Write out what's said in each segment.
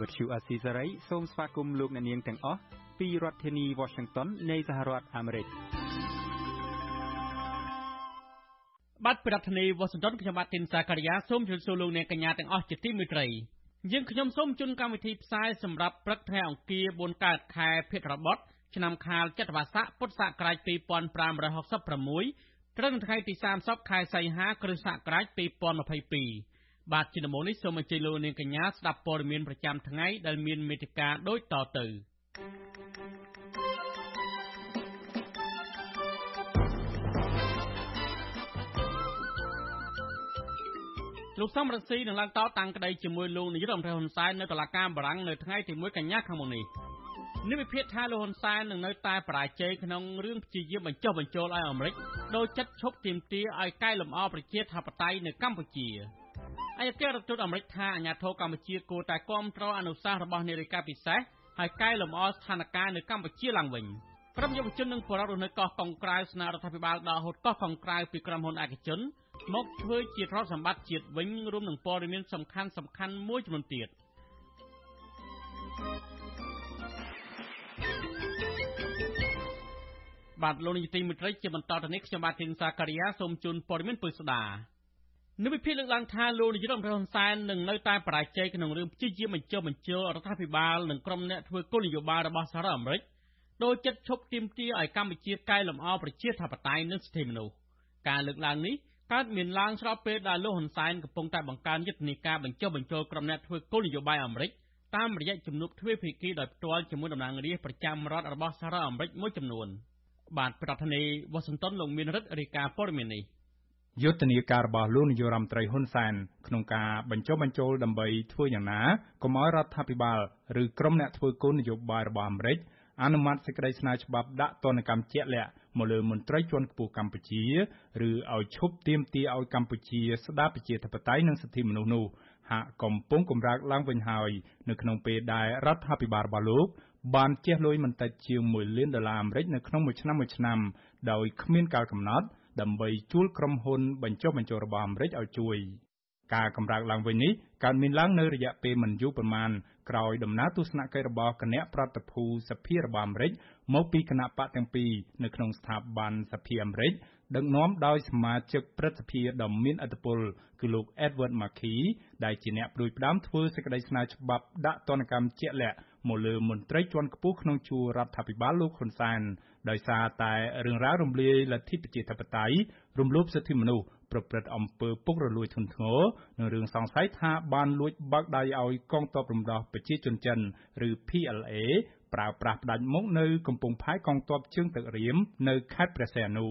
វិទ្យុអាស៊ីសេរីសូមស្វាគមន៍លោកអ្នកនាងទាំងអស់ពីរដ្ឋធានី Washington នៃសហរដ្ឋអាមេរិកបាទប្រធានាធិបតី Washington ខ្ញុំបាទទីនសាការីយ៉ាសូមជម្រាបសួរលោកអ្នកកញ្ញាទាំងអស់ជាទីមេត្រីយើងខ្ញុំសូមជូនកម្មវិធីផ្សាយសម្រាប់ព្រឹកថ្ងៃអង្គារ4កើតខែភទ្របទឆ្នាំខាលចត្វាស័កពុទ្ធសករាជ2566ត្រូវនៅថ្ងៃទី30ខែសីហាគ្រិស្តសករាជ2022 បាទជាដំបូងនេះសូមអញ្ជើញលោកនាងកញ្ញាស្ដាប់ព័ត៌មានប្រចាំថ្ងៃដែលមានមេត្តាដូចតទៅលោកសំរងស៊ីនឹងឡើងតតាំងក្តីជាមួយលោកនាយរដ្ឋមន្ត្រីហ៊ុនសែននៅតុលាការបារាំងនៅថ្ងៃទី1កញ្ញាខាងមុខនេះនេះវិភាគថាលោកហ៊ុនសែននឹងនៅតែបរាជ័យក្នុងរឿងព្យាយាមបញ្ចុះបញ្ចូលឲ្យអាមេរិកដោយចិត្តឈប់ទាមទារឲ្យកែលម្អប្រជាធិបតេយ្យនៅកម្ពុជា អគ្គរដ្ឋទូតអាមេរិកថាអាញាធរកម្ពុជាគួរតែគ្រប់គ្រងអនុសាសន៍របស់នារីកាពិសេសហើយកែលម្អស្ថានភាពនៅកម្ពុជាឡើងវិញក្រុមយុវជននិងបរិវត្តនៅកោះកុងក្រៅស្នើរដ្ឋាភិបាលដកហូតកោះកុងក្រៅពីក្រុមហ៊ុនឯកជនមកធ្វើជាទ្រព្យសម្បត្តិជាតិវិញរួមនឹងព័ត៌មានសំខាន់សំខាន់មួយចំនួនទៀតបាទលោកនាយទីមិត្តរីជាបន្តទៅនេះខ្ញុំបាទធីនសាការីយ៉ាសូមជូនព័ត៌មានពិស្ដា និវិភាគលើកឡើងថាលោកនាយរដ្ឋមន្ត្រីហ៊ុនសែននឹងនៅតែបរាជ័យក្នុងរឿងព្យាយាមបញ្ចុះបញ្ចូលរដ្ឋាភិបាលនិងក្រុមអ្នកធ្វើគោលនយោបាយរបស់សហរដ្ឋអាមេរិកដោយចិត្តឈប់ទាមទារឲ្យកម្ពុជាកែលម្អប្រជាធិបតេយ្យនិងសិទ្ធិមនុស្សការលើកឡើងនេះកើតមានឡើងស្របពេលដែលលោកហ៊ុនសែនកំពុងតែបង្កើនយុទ្ធនាការបញ្ចុះបញ្ចូលក្រុមអ្នកធ្វើគោលនយោបាយអាមេរិកតាមរយៈជំនួបទ្វេភាគីដោយផ្ទាល់ជាមួយតំណាងរាស្ត្រប្រចាំរដ្ឋរបស់សហរដ្ឋអាមេរិកមួយចំនួន។បាទប្រធានាធិបតីវ៉ាស៊ីនតោនលោកមានរិទ្ធរាយការណ៍ព័ត៌មាននេះ យុទ្ធនាការរបស់លោកនាយរដ្ឋមន្ត្រី ហ៊ុន សែន ក្នុងការបញ្ចុះបញ្ចូលដើម្បីធ្វើយ៉ាងណាកុំឲ្យរដ្ឋាភិបាល ឬក្រុមអ្នកធ្វើគោលនយោបាយរបស់អាមេរិក អនុម័តសេចក្តីស្នើច្បាប់ដាក់ទណ្ឌកម្មជាក់លាក់មកលើមន្ត្រីជាន់ខ្ពស់កម្ពុជាឬឲ្យឈប់ទាមទារឲ្យកម្ពុជាស្ដារប្រជាធិបតេយ្យ និងសិទ្ធិមនុស្សនោះ ហាក់កំពុងកម្រើកឡើងវិញហើយ នៅក្នុងពេលដែលរដ្ឋាភិបាលរបស់លោកបានជះលុយមិនតិចជាង1លានដុល្លារអាមេរិកនៅក្នុងមួយឆ្នាំមួយឆ្នាំដោយគ្មានកាលកំណត់ ដើម្បីជួលក្រុមហ៊ុនបញ្ចុះបញ្ចូលរបស់អាមេរិកឲ្យជួយការកម្រើកឡើងវិញនេះកើតមានឡើងនៅរយៈពេលមិនយូរប៉ុន្មានក្រោយដំណើរទស្សនកិច្ចរបស់គណៈប្រតិភូសភារបស់អាមេរិកមកពីគណៈបកទាំងពីរនៅក្នុងស្ថាប័នសភាអាមេរិកដឹកនាំដោយសមាជិកព្រឹទ្ធសភាដ៏មានឥទ្ធិពលគឺលោក Edward Markey ដែលជាអ្នកផ្ដួចផ្ដើមធ្វើសេចក្តីស្នើច្បាប់ដាក់ទណ្ឌកម្មជាក់លាក់មកលើមន្ត្រីជាន់ខ្ពស់ក្នុងជួររដ្ឋាភិបាលលោកហ៊ុនសែន ដោយសារតែរឿងរ៉ាវរំលាយលទ្ធិប្រជាធិបតេយ្យ រំលោភសិទ្ធិមនុស្ស ប្រព្រឹត្តអំពើពុករលួយធ្ងន់ធ្ងរ និងរឿងសង្ស័យថាបានលួចបើកដៃឲ្យកងទ័ពរំដោះប្រជាជនចិន ឬ PLA ប្រើប្រាស់ផ្ដាច់មុខនៅកំពង់ផែកងទ័ពជើងទឹករៀម នៅខេត្តព្រះសីហនុ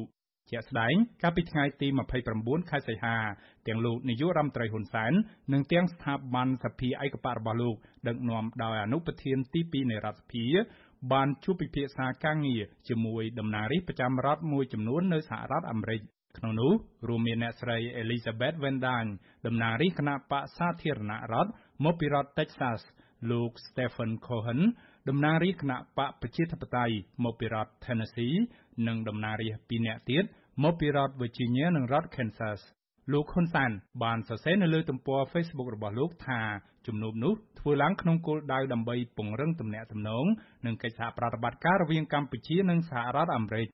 ជាក់ស្ដែង កាលពីថ្ងៃទី 29 ខែសីហា ទាំងលោកនាយករដ្ឋមន្ត្រី ហ៊ុន សែន និងទាំងស្ថាប័នសភាឯកបៈរបស់លោក ដឹកនាំដោយអនុប្រធានទី2នៃរដ្ឋសភា បានជួបពិភាក្សាការងារជាមួយតំណាងរាស្ត្រប្រចាំរដ្ឋមួយចំនួននៅសហរដ្ឋអាមេរិក ក្នុងនោះ រួមមានអ្នកស្រី Elizabeth Warren តំណាងរាស្ត្រគណៈបក្សសាធារណរដ្ឋមកពីរដ្ឋ Texas លោក Stephen Cohen តំណាងរាស្ត្រគណៈបកប្រជាធិបតេយ្យមកពីរដ្ឋ Tennessee និងតំណាងរាស្ត្រពីរនាក់ទៀត មកពីរដ្ឋ Virginia និងរដ្ឋ Kansas លោក ហ៊ុន សែន បានសរសេរនៅលើទំព័រ Facebook របស់លោកថា ជំនួបនោះធ្វើឡើងក្នុងគោលដៅដើម្បីពង្រឹងទំនាក់ទំនង និងកិច្ចសហប្រតិបត្តិការរវាងកម្ពុជា និងសហរដ្ឋអាមេរិក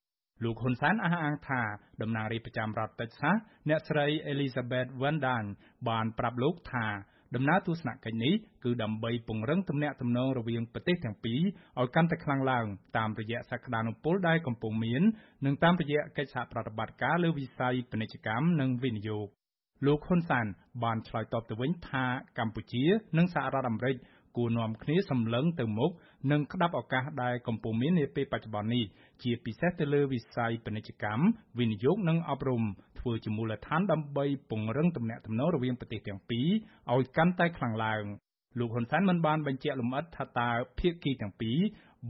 លោក ហ៊ុន សែន អះអាងថា តំណាងរាស្ត្រប្រចាំរដ្ឋ Texas អ្នកស្រី Elizabeth Warren បានប្រាប់លោកថា ដំណើរទស្សនកិច្ចនេះគឺដើម្បីពង្រឹងទំនាក់ទំនងរវាងប្រទេសទាំងពីរឲ្យកាន់តែខ្លាំងឡើង តាមរយៈសក្តានុពលដែលកំពុងមាន និងតាមរយៈកិច្ចសហប្រតិបត្តិការលើវិស័យពាណិជ្ជកម្ម និងវិនិយោគ លោក ហ៊ុនសែនបានឆ្លើយតបទៅវិញថាកម្ពុជា និងសហរដ្ឋអាមេរិក គួរនាំគ្នាសម្លឹងទៅមុខ និងក្តាប់ឱកាសដែលកំពុងមាននាពេលបច្ចុប្បន្ននេះ ជាពិសេសទៅលើវិស័យពាណិជ្ជកម្ម វិនិយោគ និងអប់រំ ធ្វើជាមូលដ្ឋានដើម្បីពង្រឹងទំនាក់ទំនងរវាងប្រទេសទាំងពីរឲ្យកាន់តែខ្លាំងឡើង លោក ហ៊ុន សែន មិនបានបញ្ជាក់លម្អិតថាតើភាគីទាំងពីរ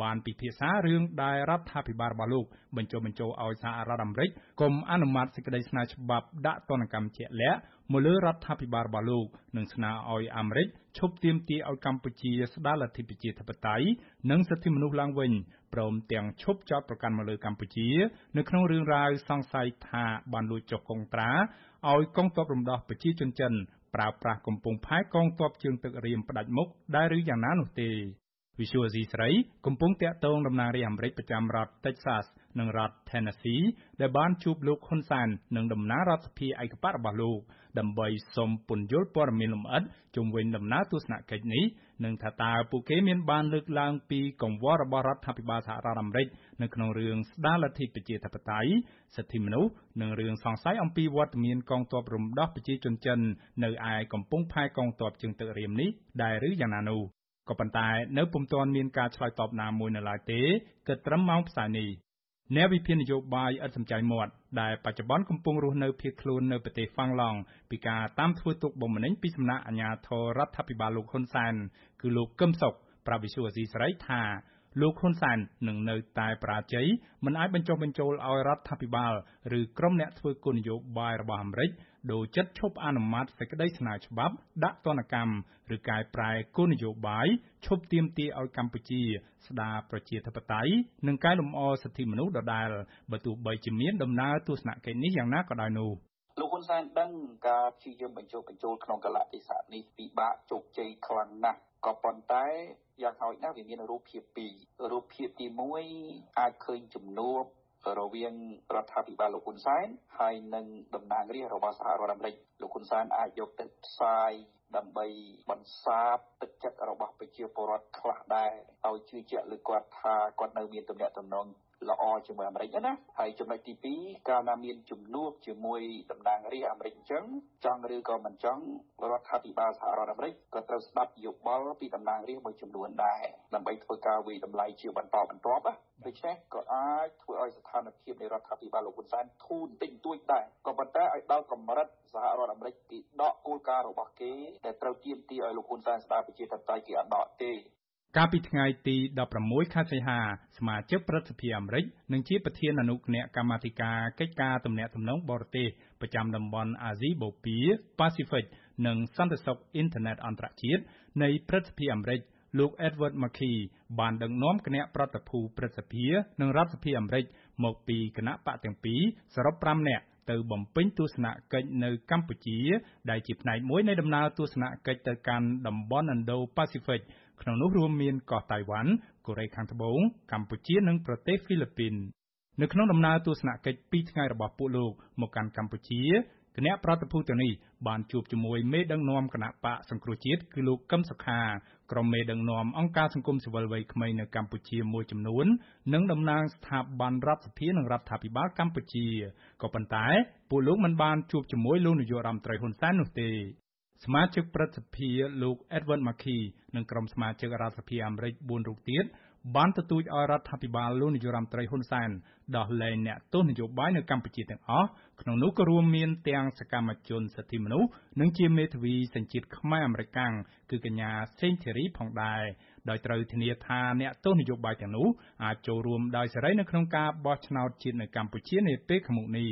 បានពិភាក្សារឿងដែលរដ្ឋាភិបាលរបស់លោក បញ្ចុះបញ្ចូលឲ្យសហរដ្ឋអាមេរិកកុំអនុម័តសេចក្តីស្នើច្បាប់ដាក់ទណ្ឌកម្មជាក់លាក់មកលើរដ្ឋាភិបាលរបស់លោក និងស្នើឲ្យអាមេរិក ឈប់ទាមទារឲ្យកម្ពុជាស្ដារលទ្ធិប្រជាធិបតេយ្យ និងសិទ្ធិមនុស្សឡើងវិញ ព្រមទាំងឈប់ចោទប្រកាន់មកលើកម្ពុជា នៅក្នុងរឿងរ៉ាវសង្ស័យថាបានលួចចុះកុងត្រាឲ្យកងទ័ពរំដោះប្រជាជនចិន ប្រើប្រាស់កំពង់ផែកងទ័ពជើងទឹករៀមផ្ដាច់មុខ ដែរឬយ៉ាងណានោះទេ វិសុវអាស៊ីស្រីកំពុងតាក់ទងតំណាងរាស្ត្រអាមេរិកប្រចាំរដ្ឋ Texas និងរដ្ឋ Tennessee ដែលបានជួបលោកហ៊ុនសែននិងតំណាងរដ្ឋសភាឯកបក្សរបស់លោក ដើម្បីសុំពន្យល់ព័ត៌មានលម្អិតជុំវិញដំណើរទស្សនកិច្ចនេះ និងថាតើពួកគេមានបានលើកឡើងពីកង្វល់របស់រដ្ឋាភិបាលសហរដ្ឋអាមេរិកនៅក្នុងរឿងស្ដារលទ្ធិប្រជាធិបតេយ្យ សិទ្ធិមនុស្ស និងរឿងសង្ស័យអំពីវត្តមានកងទ័ពរំដោះប្រជាជនចិននៅឯកំពង់ផែកងទ័ពជើងទឹករៀមនេះដែរឬយ៉ាងណានោះ ក៏ប៉ុន្តែនៅពុំទាន់មានការឆ្លើយតបណាមួយនៅឡើយទេគិតត្រឹមម៉ោងផ្សាយនេះអ្នកវិភាគនយោបាយឥតសំចៃមាត់ដែលបច្ចុប្បន្នកំពុងរស់នៅភៀសខ្លួននៅប្រទេសហ្វាំងឡង់ពីការតាមធ្វើទុកបុកម្នេញពីសំណាក់អាជ្ញាធររដ្ឋាភិបាលលោកហ៊ុនសែនគឺលោកកឹមសុខប្រាប់វិសុវអាស៊ីសេរីថាលោកហ៊ុនសែននឹងនៅតែបរាជ័យមិនអាចបញ្ចុះបញ្ចូលឲ្យរដ្ឋាភិបាលឬក្រុមអ្នកធ្វើគោលនយោបាយរបស់អាមេរិក ដូរចិត្តឈប់អនុម័តសេចក្តីស្នើច្បាប់ ដាក់ទណ្ឌកម្ម ឬកែប្រែគោលនយោបាយ ឈប់ទាមទារឲ្យកម្ពុជាស្ដារប្រជាធិបតេយ្យ និងកែលម្អសិទ្ធិមនុស្សដដែល បើទោះបីជាមានដំណើរទស្សនកិច្ចនេះយ៉ាងណាក៏ដោយនោះលោកហ៊ុនសែនដឹងការព្យាយាមបញ្ចូលបញ្ចូលក្នុងកលៈទេសៈនេះពិបាកជោគជ័យខ្លាំងណាស់ក៏ប៉ុន្តែយ៉ាងហោចណាស់វាមានរូបភាពពីររូបភាពទី1អាចឃើញជំនួប រវាងរដ្ឋាភិបាលលោកហ៊ុនសែនហើយនិងតំណាងរាស្ត្ររបស់សហរដ្ឋអាមេរិកលោកហ៊ុនសែនអាចយកទៅផ្សាយដើម្បីបន្សាបទឹកចិត្តរបស់ប្រជាពលរដ្ឋខ្លះដែរឲ្យជឿជាក់លើគាត់ថាគាត់នៅមានទំនាក់ទំនង ល្អជាមួយអាមេរិកណាហើយចំណុចទី2កាលណាមានជំនួបជាមួយតំណាងរាស្ត្រអាមេរិកអញ្ចឹងចង់ឬក៏មិនចង់រដ្ឋាភិបាលសហរដ្ឋអាមេរិកក៏ត្រូវស្ដាប់យោបល់ពីតំណាងរាស្ត្រមួយចំនួនដែរដើម្បីធ្វើការវិតម្លៃជាបន្តបន្ទាប់ដូច្នេះក៏អាចធ្វើឲ្យស្ថានភាពនៃរដ្ឋាភិបាលលោកហ៊ុនសែនធូរបន្តិចបន្តួចដែរក៏ប៉ុន្តែឲ្យដល់កម្រិតសហរដ្ឋអាមេរិកគេដកគោលការណ៍របស់គេដែលត្រូវទាមទារឲ្យលោកហ៊ុនសែនស្ដារប្រជាធិបតេយ្យគេអត់ដកទេ កាលពីថ្ងៃទី 16 ខែសីហា សមាជិកព្រឹទ្ធសភាអាមេរិក និងជាប្រធានអនុគណៈកម្មាធិការកិច្ចការទំនាក់ទំនងបរទេសប្រចាំតំបន់អាស៊ីបូព៌ាប៉ាស៊ីហ្វិកនិងសន្តិសុខអ៊ីនធឺណិតអន្តរជាតិនៃព្រឹទ្ធសភាអាមេរិក លោក Edward Markey បានដឹកនាំគណៈប្រតិភូព្រឹទ្ធសភា និងរដ្ឋសភាអាមេរិកមកពីគណៈបកទាំងពីរសរុប5នាក់ទៅបំពេញទស្សនកិច្ចនៅកម្ពុជា ដែលជាផ្នែកមួយនៃដំណើរទស្សនកិច្ចទៅកាន់តំបន់ Indo-Pacific ក្នុងនោះរួមមានកោះតៃវ៉ាន់ កូរ៉េខាងត្បូង កម្ពុជា និងប្រទេសហ្វីលីពីន នៅក្នុងដំណើរទស្សនកិច្ច2ថ្ងៃរបស់ពួកលោកមកកាន់កម្ពុជាគណៈប្រតិភូទាំងនេះបានជួបជាមួយមេដឹកនាំគណៈបកសង្គ្រោះជាតិគឺលោកកឹមសុខា ក្រុមមេដឹកនាំអង្គការសង្គមស៊ីវិលវ័យក្មេងនៅកម្ពុជាមួយចំនួន និងតំណាងស្ថាប័នរដ្ឋសភានិងរដ្ឋាភិបាលកម្ពុជាក៏ប៉ុន្តែពួកលោកមិនបានជួបជាមួយលោកនាយករដ្ឋមន្ត្រីហ៊ុនសែននោះទេ សមាជិកព្រឹទ្ធសភាលោក Edward Markey និងក្រុមសមាជិករដ្ឋសភាអាមេរិក4រូបទៀតបានទទូចឲ្យរដ្ឋាភិបាលលោកនាយរដ្ឋមន្ត្រីហ៊ុនសែនដោះលែងអ្នកទោសនយោបាយនៅកម្ពុជាទាំងអស់ក្នុងនោះក៏រួមមានទាំងសកម្មជនសិទ្ធិមនុស្សនិងជាមេធាវីសញ្ជាតិខ្មែរអាមេរិកាំងគឺកញ្ញាសេងធីរីផងដែរដោយត្រូវធានាថាអ្នកទោសនយោបាយទាំងនោះអាចចូលរួមដោយសេរីនៅក្នុងការបោះឆ្នោតជាតិនៅកម្ពុជានាពេលខាងមុខនេះ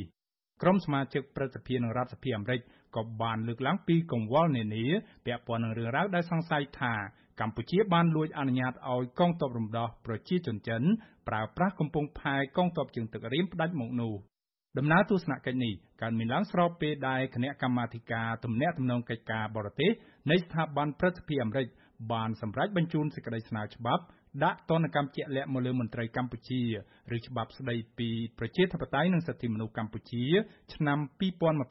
ក្រុមសមាជិកព្រឹទ្ធសភានិងរដ្ឋសភាអាមេរិក ក៏បានលើកឡើងពីកង្វល់នានាពាក់ព័ន្ធនឹងរឿងរ៉ាវដែលសង្ស័យថាកម្ពុជាបានលួចអនុញ្ញាតឲ្យកងទ័ពរំដោះប្រជាជនចិនប្រើប្រាស់កំពង់ផែកងទ័ពជើងទឹករៀមផ្ដាច់មុខនោះដំណើរទស្សនកិច្ចនេះកើតមានឡើងស្របពេលដែលគណៈកម្មាធិការទំនាក់ទំនងកិច្ចការបរទេសនៃស្ថាប័នព្រឹទ្ធសភាអាមេរិកបានសម្រេចបញ្ជូនសេចក្តីស្នើច្បាប់ ដាក់ទណ្ឌកម្មជាក់លាក់មកលើមន្ត្រីកម្ពុជាឬច្បាប់ស្តីពីប្រជាធិបតេយ្យនិងសិទ្ធិមនុស្សកម្ពុជា ឆ្នាំ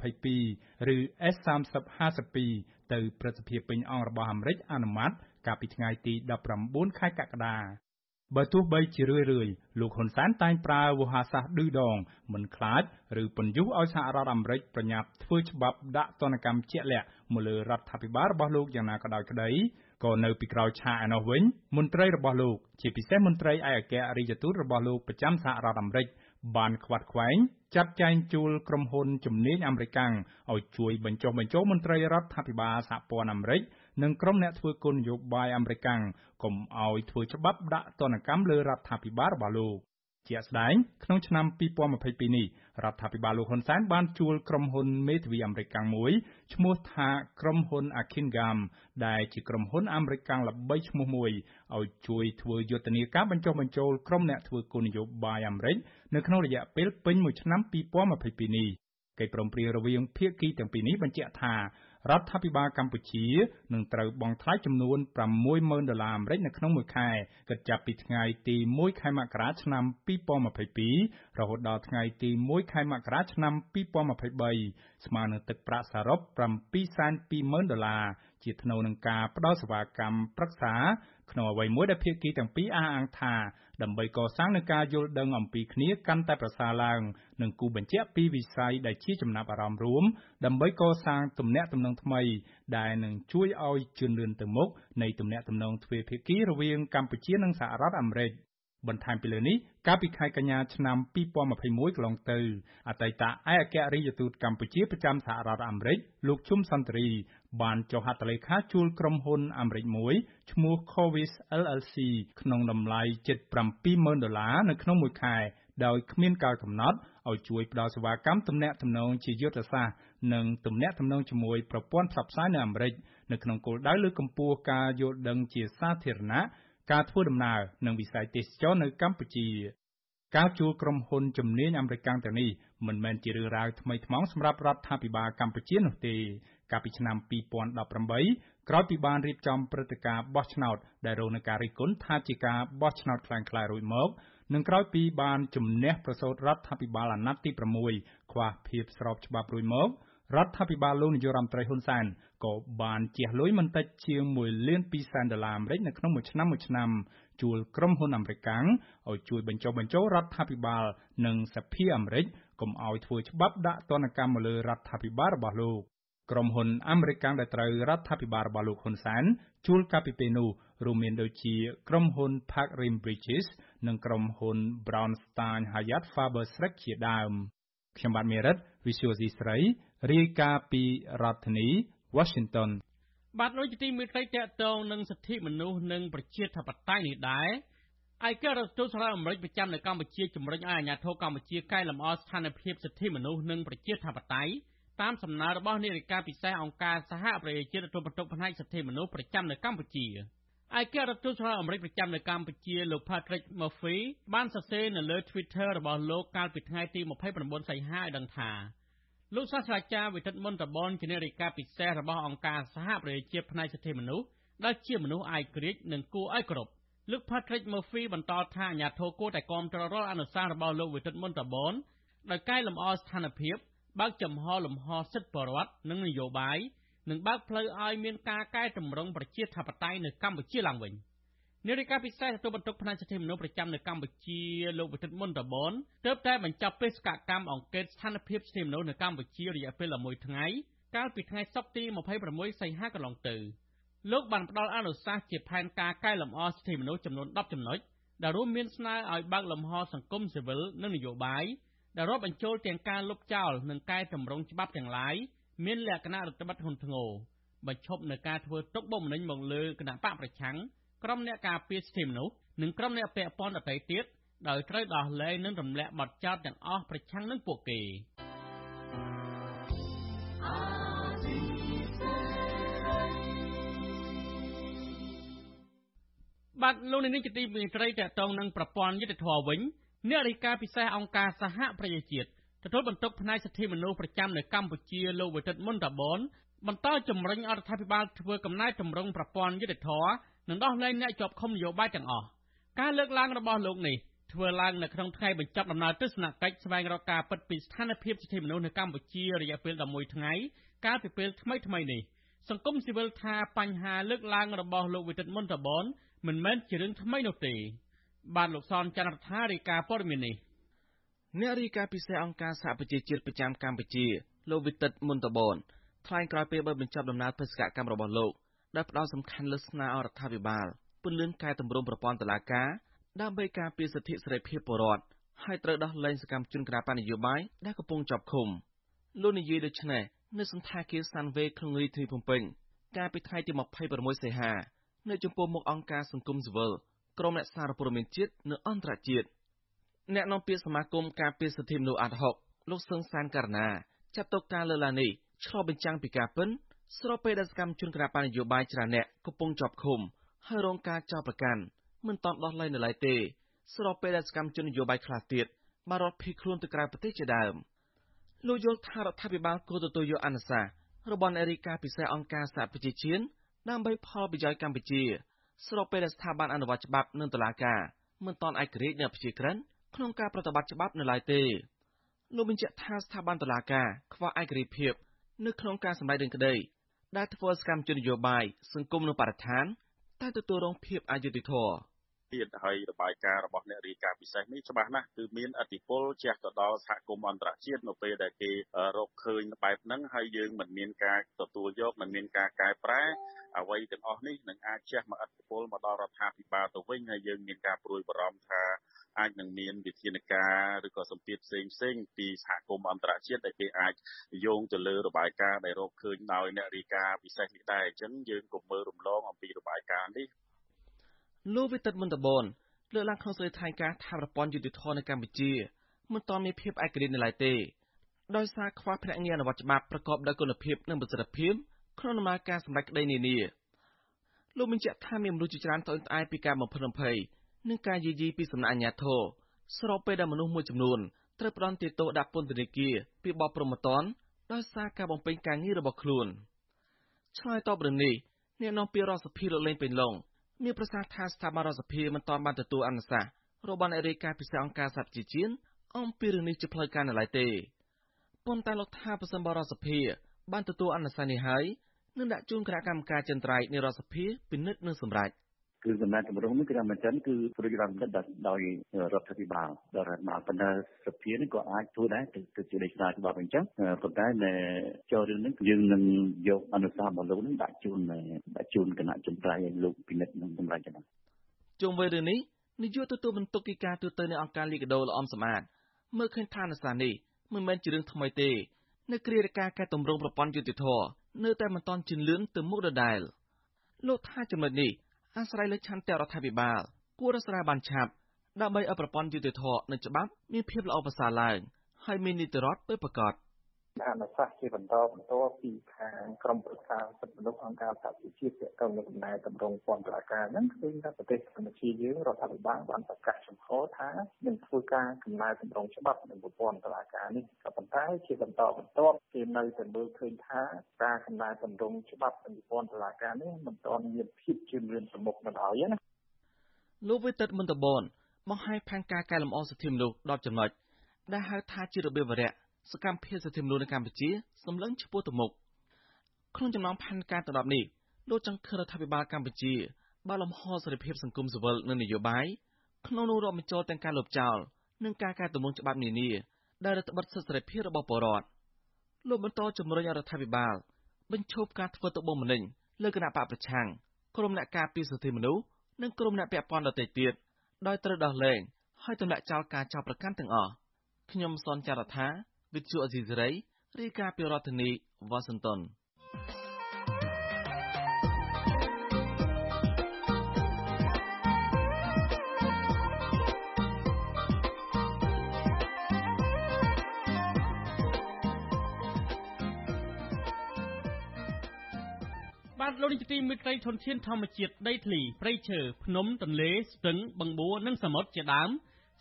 2022ឬ S3052 ទៅព្រឹទ្ធសភាពេញអង្គរបស់អាមេរិកអនុម័តកាលពីថ្ងៃទី19ខែកក្កដាបើទោះបីជារឿយៗលោកហ៊ុនសែនតែងប្រើវោហារសាស្ត្រឌឺដង មិនខ្លាចឬពន្យុះឲ្យសហរដ្ឋអាមេរិកប្រញាប់ធ្វើច្បាប់ដាក់ទណ្ឌកម្មជាក់លាក់មកលើរដ្ឋាភិបាលរបស់លោកយ៉ាងណាក៏ដោយក្តី ក៏នៅពីក្រោយឆាកឯណោះវិញ មន្ត្រីរបស់លោក ជាពិសេសមន្ត្រីឯកអគ្គរដ្ឋទូតរបស់លោកប្រចាំសហរដ្ឋអាមេរិកបានខ្វាត់ខ្វែងចាត់ចែងជួលក្រុមហ៊ុនជំនាញអាមេរិកាំងឲ្យជួយបញ្ចុះបញ្ចូលមន្ត្រីរដ្ឋាភិបាលសហព័ន្ធអាមេរិកនិងក្រុមអ្នកធ្វើគោលនយោបាយអាមេរិកកុំឲ្យធ្វើច្បាប់ដាក់ទណ្ឌកម្មលើរដ្ឋាភិបាលរបស់លោក ជាក់ស្ដែង ក្នុងឆ្នាំ2022នេះ រដ្ឋាភិបាលលោក ហ៊ុន សែន បានជួលក្រុមហ៊ុនមេធាវីអាមេរិកមួយឈ្មោះថា ក្រុមហ៊ុន Akingam ដែលជាក្រុមហ៊ុនអាមេរិកល្បីឈ្មោះមួយឲ្យជួយធ្វើយុទ្ធនាការបញ្ចុះបញ្ចូលក្រុមអ្នកធ្វើគោលនយោបាយអាមេរិក នៅក្នុងរយៈពេលពេញមួយឆ្នាំ 2022 នេះ កិច្ចព្រមព្រៀងរវាងភាគីទាំងពីរនេះបញ្ជាក់ថា រដ្ឋាភិបាលកម្ពុជានឹងត្រូវបង់ថ្លៃចំនួន60000 ដុល្លារអាមេរិកនៅក្នុងមួយខែ គិតចាប់ពីថ្ងៃទី 1 ខែមករា ឆ្នាំ 2022 រហូតដល់ថ្ងៃទី 1 ខែមករា ឆ្នាំ 2023 ស្មើនឹងទឹកប្រាក់សរុប 720,000 ដុល្លារ ជាថ្នូវនឹងការផ្ដល់សេវាកម្មប្រឹក្សា ក្នុងអ្វីមួយដែលភាគីទាំងពីរអះអាងថា ដើម្បីកសាងនូវការយល់ដឹងអំពីគ្នាកាន់តែប្រសើរឡើង និងគូបញ្ជាក់ពីវិស័យដែលជាចំណាប់អារម្មណ៍រួម ដើម្បីកសាងទំនាក់ទំនងថ្មី ដែលនឹងជួយឲ្យជឿនលឿនទៅមុខនៃទំនាក់ទំនងទ្វេភាគីរវាងកម្ពុជានិងសហរដ្ឋអាមេរិកបន្ថែមពីលើនេះកាលពីខែកញ្ញាឆ្នាំ2021កន្លងទៅអតីតឯកអគ្គរដ្ឋទូតកម្ពុជាប្រចាំសហរដ្ឋអាមេរិកលោកជុំសន្តិរី បានចុះហត្ថលេខាជួលក្រុមហ៊ុនអាមេរិកមួយឈ្មោះ Covis LLC ក្នុងតម្លៃជិត 70000 ដុល្លារនៅក្នុងមួយខែ ដោយគ្មានកាលកំណត់ឲ្យជួយផ្ដល់សេវាកម្មទំនាក់ទំនងជាយុទ្ធសាស្ត្រ និងទំនាក់ទំនងជាមួយប្រព័ន្ធផ្សព្វផ្សាយនៅអាមេរិក នៅក្នុងគោលដៅលើកកម្ពស់ការយល់ដឹងជាសាធារណៈ ការធ្វើដំណើរ និងវិស័យទេសចរណ៍នៅកម្ពុជា ការជួលក្រុមហ៊ុនជំនាញអាមេរិកទាំងនេះ មិនមែនជារឿងរ៉ាវថ្មីថ្មោងសម្រាប់រដ្ឋាភិបាលកម្ពុជានោះទេ កាលពីឆ្នាំ 2018 ក្រោយពីបានរៀបចំព្រឹត្តិការណ៍បោះឆ្នោតដែលរងនឹងការរិះគន់ថាជាការបោះឆ្នោតក្លែងក្លាយរួចមក និងក្រោយពីបានជំនះប្រសូតរដ្ឋាភិបាលអាណត្តិទី 6 ខ្វះភាពស្របច្បាប់រួចមក រដ្ឋាភិបាលលោកនាយករដ្ឋមន្ត្រី ហ៊ុន សែន ក៏បានជះលុយមិនតិចជាង 1 លាន 2 សែនដុល្លារអាមេរិកនៅក្នុងមួយឆ្នាំៗជួលក្រុមហ៊ុនអាមេរិកកាំងឱ្យជួយបញ្ចុះបញ្ចូលរដ្ឋាភិបាល និងសភាអាមេរិកកុំឱ្យធ្វើច្បាប់ដាក់ទណ្ឌកម្មមកលើរដ្ឋាភិបាលរបស់លោក។ ក្រុមហ៊ុនអាមេរិកដែលត្រូវរដ្ឋាភិបាលរបស់លោក ហ៊ុន សែន ជួលកាលពីពេលនោះ រួមមានដូចជា ក្រុមហ៊ុន Park Rim Bridges និងក្រុមហ៊ុន Brownstein Hyatt Faber Schreck ជាដើម ខ្ញុំបាទ មេរិត Visual C ស្រី រាយការណ៍ពីរដ្ឋធានី Washington បាទលោកជាទីមេត្រីតកតងនឹងសិទ្ធិមនុស្សនិងប្រជាធិបតេយ្យនេះដែរឯករដ្ឋទូតសហរដ្ឋអាមេរិកប្រចាំនៅកម្ពុជាជំរុញឲ្យអាជ្ញាធរកម្ពុជាកែលម្អស្ថានភាពសិទ្ធិមនុស្សនិងប្រជាធិបតេយ្យ តាមសំណើរបស់នាយិកាពិសេសអង្គការសហប្រជាជាតិទទួលបន្ទុកផ្នែកសិទ្ធិមនុស្សប្រចាំនៅកម្ពុជាឯករដ្ឋទូតសហរដ្ឋអាមេរិកប្រចាំនៅកម្ពុជាលោក Patrick Murphy បានសរសេរនៅលើ Twitter របស់លោកកាលពីថ្ងៃទី29សីហាឲ្យដឹងថាលោកសាស្ត្រាចារ្យវិទិតមន្តបនជានាយិកាពិសេសរបស់អង្គការសហប្រជាជាតិផ្នែកសិទ្ធិមនុស្សដែលជាមនុស្សឯករាជ្យនិងគួរឲ្យគោរពលោក Patrick Murphy បន្តថាអាញាធរគួរតែគាំទ្ររាល់អនុសាសន៍របស់លោកវិទិតមន្តបនដោយកែលម្អស្ថានភាព បើកចំហលំហសិទ្ធិបរដ្ឋនិងនយោបាយនិងបើកផ្លូវឲ្យមានការកែតម្រង់ប្រជាធិបតេយ្យនៅកម្ពុជាឡើងវិញនាយិកាពិសេសទទួលបន្ទុកផ្នែកសិទ្ធិមនុស្សប្រចាំនៅកម្ពុជាលោកវិទិតមុនតបនទើបតែបញ្ចប់បេសកកម្មអង្កេតស្ថានភាពសិទ្ធិមនុស្សនៅកម្ពុជារយៈពេល11ថ្ងៃកាលពីថ្ងៃសុក្រទី26សីហាកន្លងទៅលោកបានផ្ដល់អនុសាសន៍ជាផែនការកែលម្អសិទ្ធិមនុស្សចំនួន10ចំណុចដែលរួមមានស្នើឲ្យបើកលំហសង្គមស៊ីវិលនិងនយោបាយ ដែលរាប់បញ្ចូលទាំងការលុបចោលនិងកែតម្រង់ច្បាប់ទាំងឡាយមានលក្ខណៈរដ្ឋបិទហ៊ុនធ្ងរបញ្ឈប់នឹងការធ្វើទុកបុកម្នេញមកលើគណៈបកប្រឆាំងក្រុមអ្នកការពារសិទ្ធិមនុស្សនិងក្រុមអ្នកពាក់ព័ន្ធដទៃទៀតដោយត្រូវដោះលែងនិងរំលាក់បទចោទទាំងអស់ប្រឆាំងនឹងពួកគេបាទលោកនាងជាទីមេត្រីតកតងនឹងប្រព័ន្ធយុតិធធវិញ អ្នករាយការណ៍ពិសេសអង្គការសហប្រជាជាតិទទួលបន្ទុកផ្នែកសិទ្ធិមនុស្សប្រចាំនៅកម្ពុជាលោកវិទិតមុនតាបនបន្តជំរុញអរដ្ឋាភិបាលធ្វើកំណែតម្រង់ប្រព័ន្ធយុតិធធនិងដោះលែងអ្នកជាប់ឃុំនយោបាយទាំងអស់ការលើកឡើងរបស់លោកនេះធ្វើឡើងនៅក្នុងថ្ងៃបញ្ចប់ដំណើរទស្សនកិច្ចស្វែងរកការពិតពីស្ថានភាពសិទ្ធិមនុស្សនៅកម្ពុជារយៈពេល11ថ្ងៃកាលពីពេលថ្មីថ្មីនេះសង្គមស៊ីវិលថាបញ្ហាលើកឡើងរបស់លោកវិទិតមុនតបនមិនមែនជារឿងថ្មីនោះទេ បានលោកសនចន្ទរដ្ឋារាយការណ៍ព័ត៌មាននេះអ្នករាយការណ៍ពិសេសអង្គការសហប្រជាជាតិប្រចាំកម្ពុជាលោកវិទិតមុនតបនថ្លែងក្រោយពេលបើបញ្ចប់ដំណើរបេសកកម្មរបស់លោកដែលផ្ដោតសំខាន់លើស្នើអរដ្ឋាភិបាលពន្លឿនកែតម្រង់ប្រព័ន្ធតុលាការដើម្បីការពារសិទ្ធិសេរីភាពពលរដ្ឋហើយត្រូវដោះលែងសកម្មជនគណបកនយោបាយដែលកំពុងជាប់ឃុំលោកនិយាយដូចនេះនៅសន្តាគារសាន់វេក្នុងរាជធានីភ្នំពេញកាលពីថ្ងៃទី26សីហា នៅចំពោះមុខអង្គការសង្គមស៊ីវិល ក្រុមអ្នកសារព័ត៌មានជាតិនិងអន្តរជាតិអ្នកនាំពាក្យសមាគមការពារសិទ្ធិមនុស្សអាត់ហុកលោកសឹងសានករណាចាត់ទុកការលើកឡើងនេះឆ្លុះបញ្ចាំងពីការពិនស្របពេលដែលសកម្មជនគណបកនយោបាយច្រើនអ្នកកំពុងជាប់ឃុំហើយរងការចោទប្រកាន់មិនតាន់ដោះលែងនៅឡើយទេ ស្របពេលដែលសកម្មជននយោបាយខ្លះទៀតបានរត់ភៀសខ្លួនទៅក្រៅប្រទេសជាដើមលោកយល់ថារដ្ឋាភិបាលគួរទទួលយកអនុសាសន៍របស់អ្នករាយការណ៍ពិសេសអង្គការសហប្រជាជាតិដើម្បីផលប្រយោជន៍កម្ពុជា ស្របពេលដែលស្ថាប័នអនុវត្តច្បាប់និងតុលាការមិនទាន់ឯករាជ្យនៅប្រជាក្រិនក្នុងការប្រតិបត្តិច្បាប់នៅឡើយទេលោកបញ្ជាក់ថាស្ថាប័នតុលាការខ្វះឯករាជ្យភាពនៅក្នុងការសម្ដែងរឿងក្តីដែលធ្វើសកម្មជននយោបាយ សង្គមនិងបរិស្ថានតែទទួលរងភាពអយុត្តិធម៌ ទៀតហើយរបាយការណ៍របស់អ្នករាយការណ៍ពិសេសនេះច្បាស់ណាស់គឺមានអតិពលជះទៅដល់សហគមន៍អន្តរជាតិនៅពេលដែលគេរកឃើញបែបហ្នឹងហើយយើងមិនមានការទទួលយកមិនមានការកែប្រែអ្វីទាំងអស់នេះនឹងអាចជះមកអតិពលមកដល់រដ្ឋាភិបាលទៅវិញហើយយើងមានការព្រួយបារម្ភថាអាចនឹងមានវិធានការឬក៏សម្ពាធផ្សេងផ្សេងពីសហគមន៍អន្តរជាតិដែលគេអាចយោងទៅលើរបាយការណ៍ដែលរកឃើញដោយអ្នករាយការណ៍ពិសេសនេះដែរអញ្ចឹងយើងកុំមើលរំលងអំពីរបាយការណ៍នេះ លោកវិទិតមុនតបនលើកឡើងក្នុងសេចក្តីថ្លែងការណ៍ថាប្រព័ន្ធយុតិធធនៅកម្ពុជាមិនទាន់មានភាពឯករាជ្យនៅឡើយទេដោយសារខ្វះភ្នាក់ងារអនុវត្តច្បាប់ប្រកបដោយគុណភាពនិងប្រសិទ្ធភាពក្នុងដំណើរការសម្រេចក្តីនានាលោកបញ្ជាក់ថាមានមនុស្សជាច្រើនត្អូញត្អែរពីការបំផិតបំភ័យនិងការយាយីពីសំណាក់អាជ្ញាធរស្របពេលដែលមនុស្សមួយចំនួនត្រូវផ្ដន្ទាទោសដាក់ពន្ធនាគារពីបទប្រមទ័នដោយសារការបំពេញការងាររបស់ខ្លួនឆ្លើយតបរឿងនេះអ្នកនាំពាក្យរដ្ឋសភាលោកលេងពេញឡុង មានប្រសាសន៍ថាស្ថាប័នរដ្ឋសភាមិនទាន់បានទទួលអនុសាសន៍របស់អ្នករាយការណ៍ពិសេសអង្គការសហប្រជាជាតិអំពីរឿងនេះជាផ្លូវការនៅឡើយទេប៉ុន្តែលោកថាប្រសិនបរដ្ឋសភាបានទទួលអនុសាសន៍នេះហើយនឹងដាក់ជូនគណៈកម្មការចិនត្រៃនៃរដ្ឋសភាពិនិត្យនិងសម្រេច គឺកំណត់តម្រង់នេះគឺមិនចឹងគឺព្រួយរដ្ឋកិច្ចដោយរដ្ឋាភិបាលដល់រដ្ឋបាលប៉ុន្តែសភានេះក៏អាចធ្វើដែរទៅជាលេខសារច្បាប់អញ្ចឹងប៉ុន្តែនៅចូលរឿងនេះយើងនឹងយកអនុសាសន៍របស់លោកនឹងដាក់ជូនដាក់ជូនគណៈចិនត្រៃឲ្យលោកពិនិត្យនិងសម្រេចដែរជុំវិញរឿងនេះនាយកទទួលបន្ទុកកិច្ចការទូតនៅអង្គការលីកាដូលោកអំសម្បត្តិមើលឃើញថាអនុសាសន៍នេះមិនមែនជារឿងថ្មីទេនៅគ្រារការកែតម្រង់ប្រព័ន្ធយុតិធធនៅតែមិនទាន់ជឿនលឿនទៅមុខដដែលលោកថាចំណុចនេះ អាស្រ័យលើឆន្ទៈរដ្ឋាភិបាលគួររស្រាបានឆាប់ដើម្បីឲ្យប្រព័ន្ធយុតិធធនិងច្បាប់មានភាពល្អប្រសើរឡើង ហើយមាននីតិរដ្ឋពិតប្រាកដ អនុសាសន៍ជាបន្តបន្ទាប់ពីខាងក្រមប្រឹក្សាសិទ្ធិមនុស្សអង្គការសហប្រជាជាតិទាក់ទងនឹងដំណើរតម្រង់ពន្ធការហ្នឹងឃើញថាប្រទេសកម្ពុជាយើងរដ្ឋាភិបាលបានប្រកាសចំហថានឹងធ្វើការកំណែតម្រង់ច្បាប់នឹងប្រព័ន្ធតុលាការនេះក៏ប៉ុន្តែជាបន្តបន្ទាប់គេនៅតែមើលឃើញថាការកំណែតម្រង់ច្បាប់នឹងប្រព័ន្ធតុលាការនេះមិនទាន់មានភាពជឿនលឿនប្រមុខនៅឡើយណាលោកវិទិតមន្តបនបង្ហាញផែនការកែលម្អសិទ្ធិមនុស្ស10ចំណុចដែលហៅថាជារបៀបវរៈ សកម្មភាពសិទ្ធិមនុស្សនៅកម្ពុជាសម្លឹងឆ្ពោះទៅមុខក្នុងចំណោមផែនការទាំង10នេះលោកចង់ឃើញរដ្ឋាភិបាលកម្ពុជាបើលំហសេរីភាពសង្គមស៊ីវិលនិងនយោបាយក្នុងនោះរាប់បញ្ចូលទាំងការលុបចោលនិងការកែតម្រង់ច្បាប់នានាដែលរដ្ឋបិទសិទ្ធិសេរីភាពរបស់ពលរដ្ឋលោកបន្តជំរុញរដ្ឋាភិបាលបញ្ឈប់ការធ្វើទុកបុកម្នេញលើគណៈបកប្រឆាំងក្រុមអ្នកការពារសិទ្ធិមនុស្សនិងក្រុមអ្នកពាក់ព័ន្ធដទៃទៀតដោយត្រូវដោះលែងហើយទម្លាក់ចោលការចោទប្រកាន់ទាំងអស់ខ្ញុំសនចាររថា វិទ្យុអេស៊ីសេរីរាយការណ៍ពីរដ្ឋធានីវ៉ាស៊ីនតោនបាទលោកនាយកទីមេត្រីធនធានធម្មជាតិដីធ្លីព្រៃឈើភ្នំទន្លេស្ទឹងបឹងបួរនិងសមុទ្រជាដើម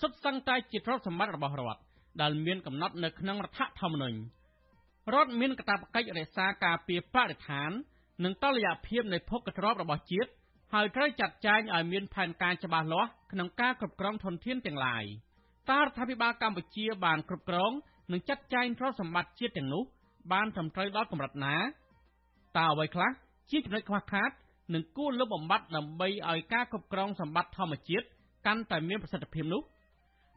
សុទ្ធសឹងតែជាទ្រព្យសម្បត្តិរបស់រដ្ឋ ដែលមានកំណត់នៅក្នុងរដ្ឋធម្មនុញ្ញរដ្ឋមានកាតព្វកិច្ចរក្សាការពារបរិស្ថាន និងតុល្យភាពនៃភោគទ្រព្យរបស់ជាតិហើយត្រូវចាត់ចែងឲ្យមានផែនការច្បាស់លាស់ក្នុងការគ្រប់គ្រងធនធានទាំងឡាយតើរដ្ឋាភិបាលកម្ពុជាបានគ្រប់គ្រងនិងចាត់ចែងទ្រព្យសម្បត្តិជាតិទាំងនោះបានត្រឹមត្រូវដល់កម្រិតណាតើអ្វីខ្លះជាចំណុចខ្វះខាតនិងគួរលុបបំបាត់ដើម្បីឲ្យការគ្រប់គ្រងសម្បត្តិធម្មជាតិកាន់តែមានប្រសិទ្ធភាពនោះ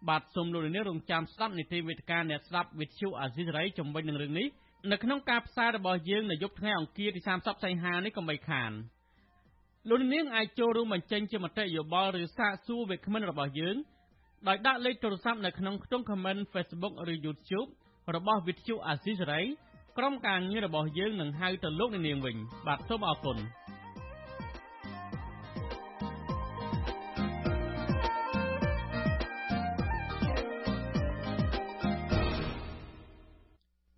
បាទសូមលោកនាងរងចាំស្ដាប់នីតិវេទិកាអ្នកស្ដាប់វិទ្យុអាស៊ីសេរីជំវិញនឹងរឿងនេះនៅក្នុងការផ្សាយរបស់យើងនៅយប់ថ្ងៃអង្គារទី30សីហានេះកុំបីខានលោកនាងអាចចូលរួមបញ្ចេញជាមតិយោបល់ឬសាកសួរវាគ្មិនរបស់យើងដោយដាក់លេខទូរស័ព្ទនៅក្នុងខ្ទង់ comment Facebook ឬ YouTube របស់វិទ្យុអាស៊ីសេរីក្រុមការងាររបស់យើងនឹងហៅទៅលោកនាងវិញបាទសូមអរគុណ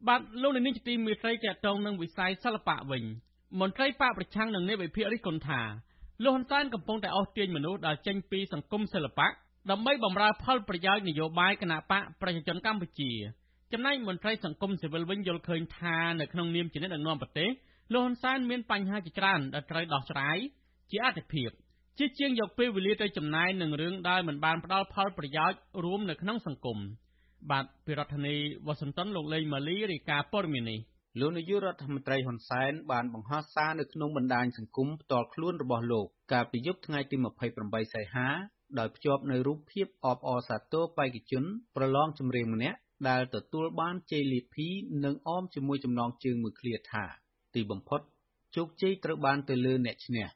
បាទលោកនាងជាទីមេត្រីតកតងនឹងវិស័យសិល្បៈវិញមន្ត្រីបកប្រឆាំងនឹងនៃវិភាគរិះគន់ថាលោកហ៊ុនសែនកំពុងតែអស់ទាញមនុស្សដែលចេញពីសង្គមសិល្បៈដើម្បីបម្រើផលប្រយោជន៍នយោបាយគណៈបកប្រជាជនកម្ពុជាចំណែកមន្ត្រីសង្គមស៊ីវិលវិញយល់ឃើញថានៅក្នុងនាមជាអ្នកដឹកនាំប្រទេសលោកហ៊ុនសែនមានបញ្ហាជាច្រើនដែលត្រូវដោះស្រាយជាអតិភិបជាជាងយកពេលវេលាទៅចំណាយនឹងរឿងដែលមិនបានផ្ដល់ផលប្រយោជន៍រួមនៅក្នុងសង្គម បាទពីរដ្ឋធានីវ៉ាស៊ីនតោនលោកលេងម៉ាលីរាយការណ៍ព័ត៌មាននេះលោកនាយករដ្ឋមន្ត្រីហ៊ុនសែនបានបង្ហោះសារនៅក្នុងបណ្ដាញសង្គមផ្ទាល់ខ្លួនរបស់លោកកាលពីយប់ថ្ងៃទី28សីហាដោយភ្ជាប់នៅរូបភាពអបអរសាទរបេក្ខជនប្រឡងចម្រៀងម្នាក់ដែលទទួលបានជ័យលាភីនិងអមជាមួយចំណងជើងមួយឃ្លាថា ទីបំផុតជោគជ័យត្រូវបានទៅលើអ្នកឈ្នះ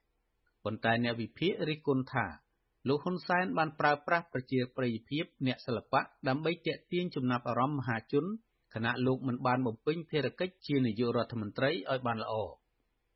ប៉ុន្តែអ្នកវិភាគរិះគន់ថា លោកហ៊ុនសែនបានប្រើប្រាស់ប្រជាប្រិយភាពអ្នកសិល្បៈដើម្បីទាក់ទាញចំណាប់អារម្មណ៍មហាជនខណៈលោកមិនបានបំពេញភារកិច្ចជានាយករដ្ឋមន្ត្រីឲ្យបានល្អ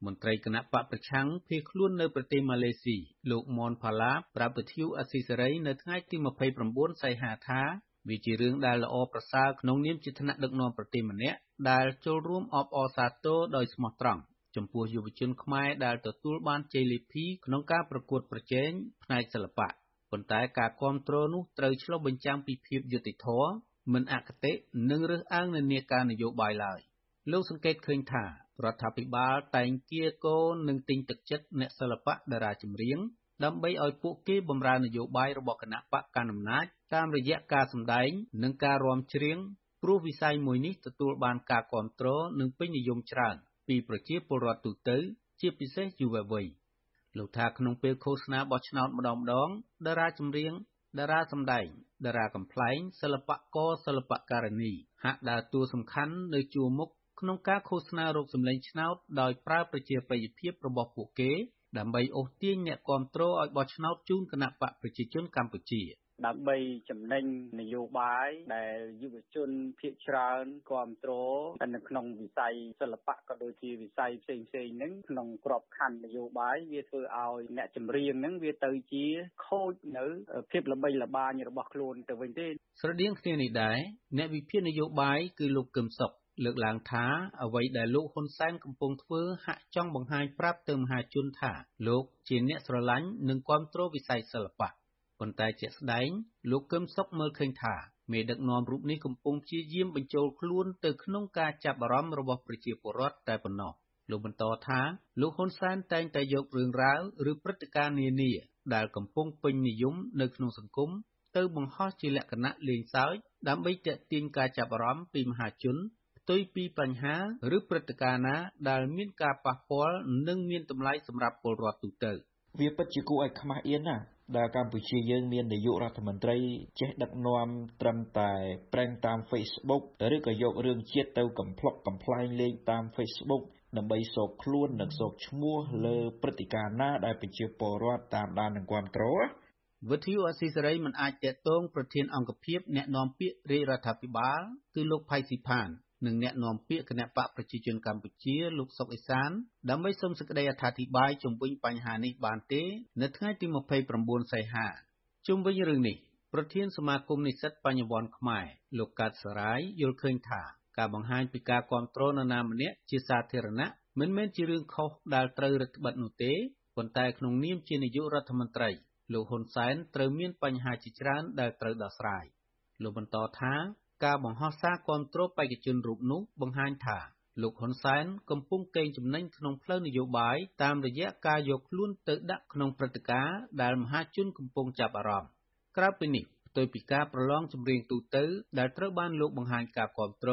មន្ត្រីគណៈបកប្រឆាំងភៀសខ្លួននៅប្រទេសម៉ាឡេស៊ីលោកមនផាឡាប្រាប់វិទ្យុអស៊ីសេរីនៅថ្ងៃទី29សីហាថាវាជារឿងដែលល្អប្រសើរក្នុងនាមជាថ្នាក់ដឹកនាំប្រទេសម្នាក់ដែលចូលរួមអបអរសាទរដោយស្មោះត្រង់ ចំពោះយុវជនខ្មែរដែលទទួលបានជ័យលាភីក្នុងការប្រកួតប្រជែងផ្នែកសិល្បៈ ប៉ុន្តែការគ្រប់គ្រងនោះត្រូវឆ្លុះបញ្ចាំងពីភាពយុត្តិធម៌ មិនអគតិ និងរើសអើងនានាការនយោបាយឡើយលោកសង្កេតឃើញថារដ្ឋាភិបាលតែងគៀកោនិងទិញទឹកចិត្តអ្នកសិល្បៈតារាចម្រៀងដើម្បីឲ្យពួកគេបម្រើនយោបាយរបស់គណៈបកកណ្ដាលអំណាចតាមរយៈការសម្ដែងនិងការរាំច្រៀងព្រោះវិស័យមួយនេះទទួលបានការគ្រប់គ្រងនិងពេញនិយមច្រើន ពីប្រជាពលរដ្ឋទូទៅ ជាពិសេសយុវវ័យលោកថាក្នុងពេលឃោសនាបោះឆ្នោតម្ដងម្ដងតារាចម្រៀងតារាសម្ដែងតារាកំ pl ែងសិល្បករសិល្បករនីហាក់ដើរតួសំខាន់នៅជួរមុខក្នុងការឃោសនារោគសម្លេងឆ្នោតដោយប្រើប្រជាប្រិយភាពរបស់ពួកគេ ដើម្បីអូសទាញអ្នកគាំទ្រឲ្យបោះឆ្នោតជូនគណៈបកប្រជាជនកម្ពុជា។ ដើម្បីចំណេញនយោបាយដែលយុវជនភាគច្រើនគ្រប់គ្រងនៅក្នុងវិស័យសិល្បៈក៏ដូចជាវិស័យផ្សេងផ្សេងហ្នឹងក្នុងក្របខ័ណ្ឌនយោបាយវាធ្វើឲ្យអ្នកចម្រៀងហ្នឹងវាទៅជាខូចនៅភាពល្បីល្បាញរបស់ខ្លួនទៅវិញទេ ស្រដៀងគ្នានេះដែរអ្នកវិភាគនយោបាយគឺលោកកឹមសុខលើកឡើងថាអ្វីដែលលោកហ៊ុនសែនកំពុងធ្វើហាក់ចង់បង្ហាញប្រាប់ទៅមហាជនថាលោកជាអ្នកស្រឡាញ់និងគ្រប់គ្រងវិស័យសិល្បៈ ប៉ុន្តែជាក់ស្ដែង លោកកឹមសុខមើលឃើញថាមេដឹកនាំរូបនេះកំពុងព្យាយាមបញ្ចូលខ្លួនទៅក្នុងការចាប់អារម្មណ៍របស់ប្រជាពលរដ្ឋតែប៉ុណ្ណោះលោកបន្តថាលោកហ៊ុនសែនតែងតែយករឿងរ៉ាវឬព្រឹត្តិការណ៍នានាដែលកំពុងពេញនិយមនៅក្នុងសង្គមទៅបង្ហោះជាលក្ខណៈលេងសើចដើម្បីទាក់ទាញការចាប់អារម្មណ៍ពីមហាជនផ្ទុយពីបញ្ហាឬព្រឹត្តិការណ៍ណាដែលមានការប៉ះពាល់និងមានតម្លៃសម្រាប់ពលរដ្ឋទូទៅវាពិតជាគួរឲ្យខ្មាស់អៀនណាស់ ដែលកម្ពុជាយើងមាននាយករដ្ឋមន្ត្រីចេះដឹកនាំត្រឹមតែប្រេងតាម Facebook ឬក៏យករឿងជាតិទៅកំ pl ុកកំ pl ែងលេងតាម Facebook ដើម្បីសោកខ្លួននិងសោកឈ្មោះលើព្រឹត្តិការណ៍ណាដែលប្រជាពលរដ្ឋតាមដាននិងគ្រប់គ្រងវិទ្យុអស៊ីសេរីមិនអាចតេតងប្រធានអង្គភិបអ្នកនាំពាក្យរាជរដ្ឋាភិបាល គឺលោកផៃស៊ីផាន និងអ្នកនាំពាក្យគណៈបកប្រជាជនកម្ពុជា លោកសុកអេសាន ដើម្បីសូមសេចក្តីអត្ថាធិប្បាយជុំវិញបញ្ហានេះបានទេ នៅថ្ងៃទី29សីហាជុំវិញរឿងនេះប្រធានសមាគមនិស្សិតបញ្ញវន្តខ្មែរលោកកាត់សរាយយល់ឃើញថាការបង្ហាញពីការគ្រប់គ្រងនរណាម្នាក់ជាសាធារណៈមិនមែនជារឿងខុសដែលត្រូវរឹតបន្តឹងនោះទេប៉ុន្តែក្នុងនាមជានាយករដ្ឋមន្ត្រីលោកហ៊ុនសែនត្រូវមានបញ្ហាជាច្រើនដែលត្រូវដោះស្រាយលោកបន្តថា ការបង្ហោះសារគាំទ្របេក្ខជនរូបនោះបង្ហាញថា លោក ហ៊ុន សែន កំពុងកេងចំណេញក្នុងផ្លូវនយោបាយតាមរយៈការយកខ្លួនទៅដាក់ក្នុងព្រឹត្តិការណ៍ដែលមហាជនកំពុងចាប់អារម្មណ៍ក្រៅពីនេះផ្ទុយពីការប្រឡងចម្រៀងទូទៅដែលត្រូវបានលោកបង្ហាញការគាំទ្រ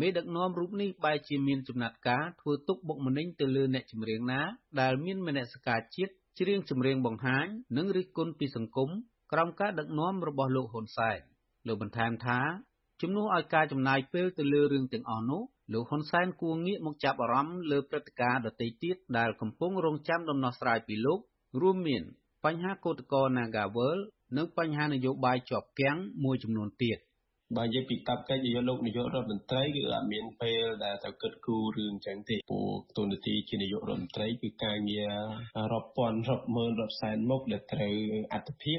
មេដឹកនាំរូបនេះបែរជាមានចំណាត់ការធ្វើទុកបុកម្នេញទៅលើអ្នកចម្រៀងណាដែលមានមនសិការជាតិច្រៀងចម្រៀងបង្ហាញនិងរិះគន់ពីសង្គមក្រោមការដឹកនាំរបស់លោកហ៊ុនសែនលោកបន្ថែមថា ជំនួសឲ្យការចំណាយពេលទៅលើរឿងទាំងអស់នោះ លោក ហ៊ុន សែន គួរងាកមកចាប់អារម្មណ៍លើព្រឹត្តិការណ៍ដទៃទៀតដែលកំពុងរងចាំដំណោះស្រាយពីលោក រួមមាន បញ្ហាកោតក្រ Nagawal និងបញ្ហានយោបាយជាប់គាំងមួយចំនួនទៀតបើនិយាយពីកាប់កិច្ចនាយកលោកនាយករដ្ឋមន្ត្រីគឺអត់មានពេលដែលទៅគិតគូររឿងចឹងទេព្រោះទូនាទីជានាយករដ្ឋមន្ត្រីគឺការងាររាប់ពាន់រាប់ម៉ឺនរាប់សែនមុខដែលត្រូវអត្ថភាព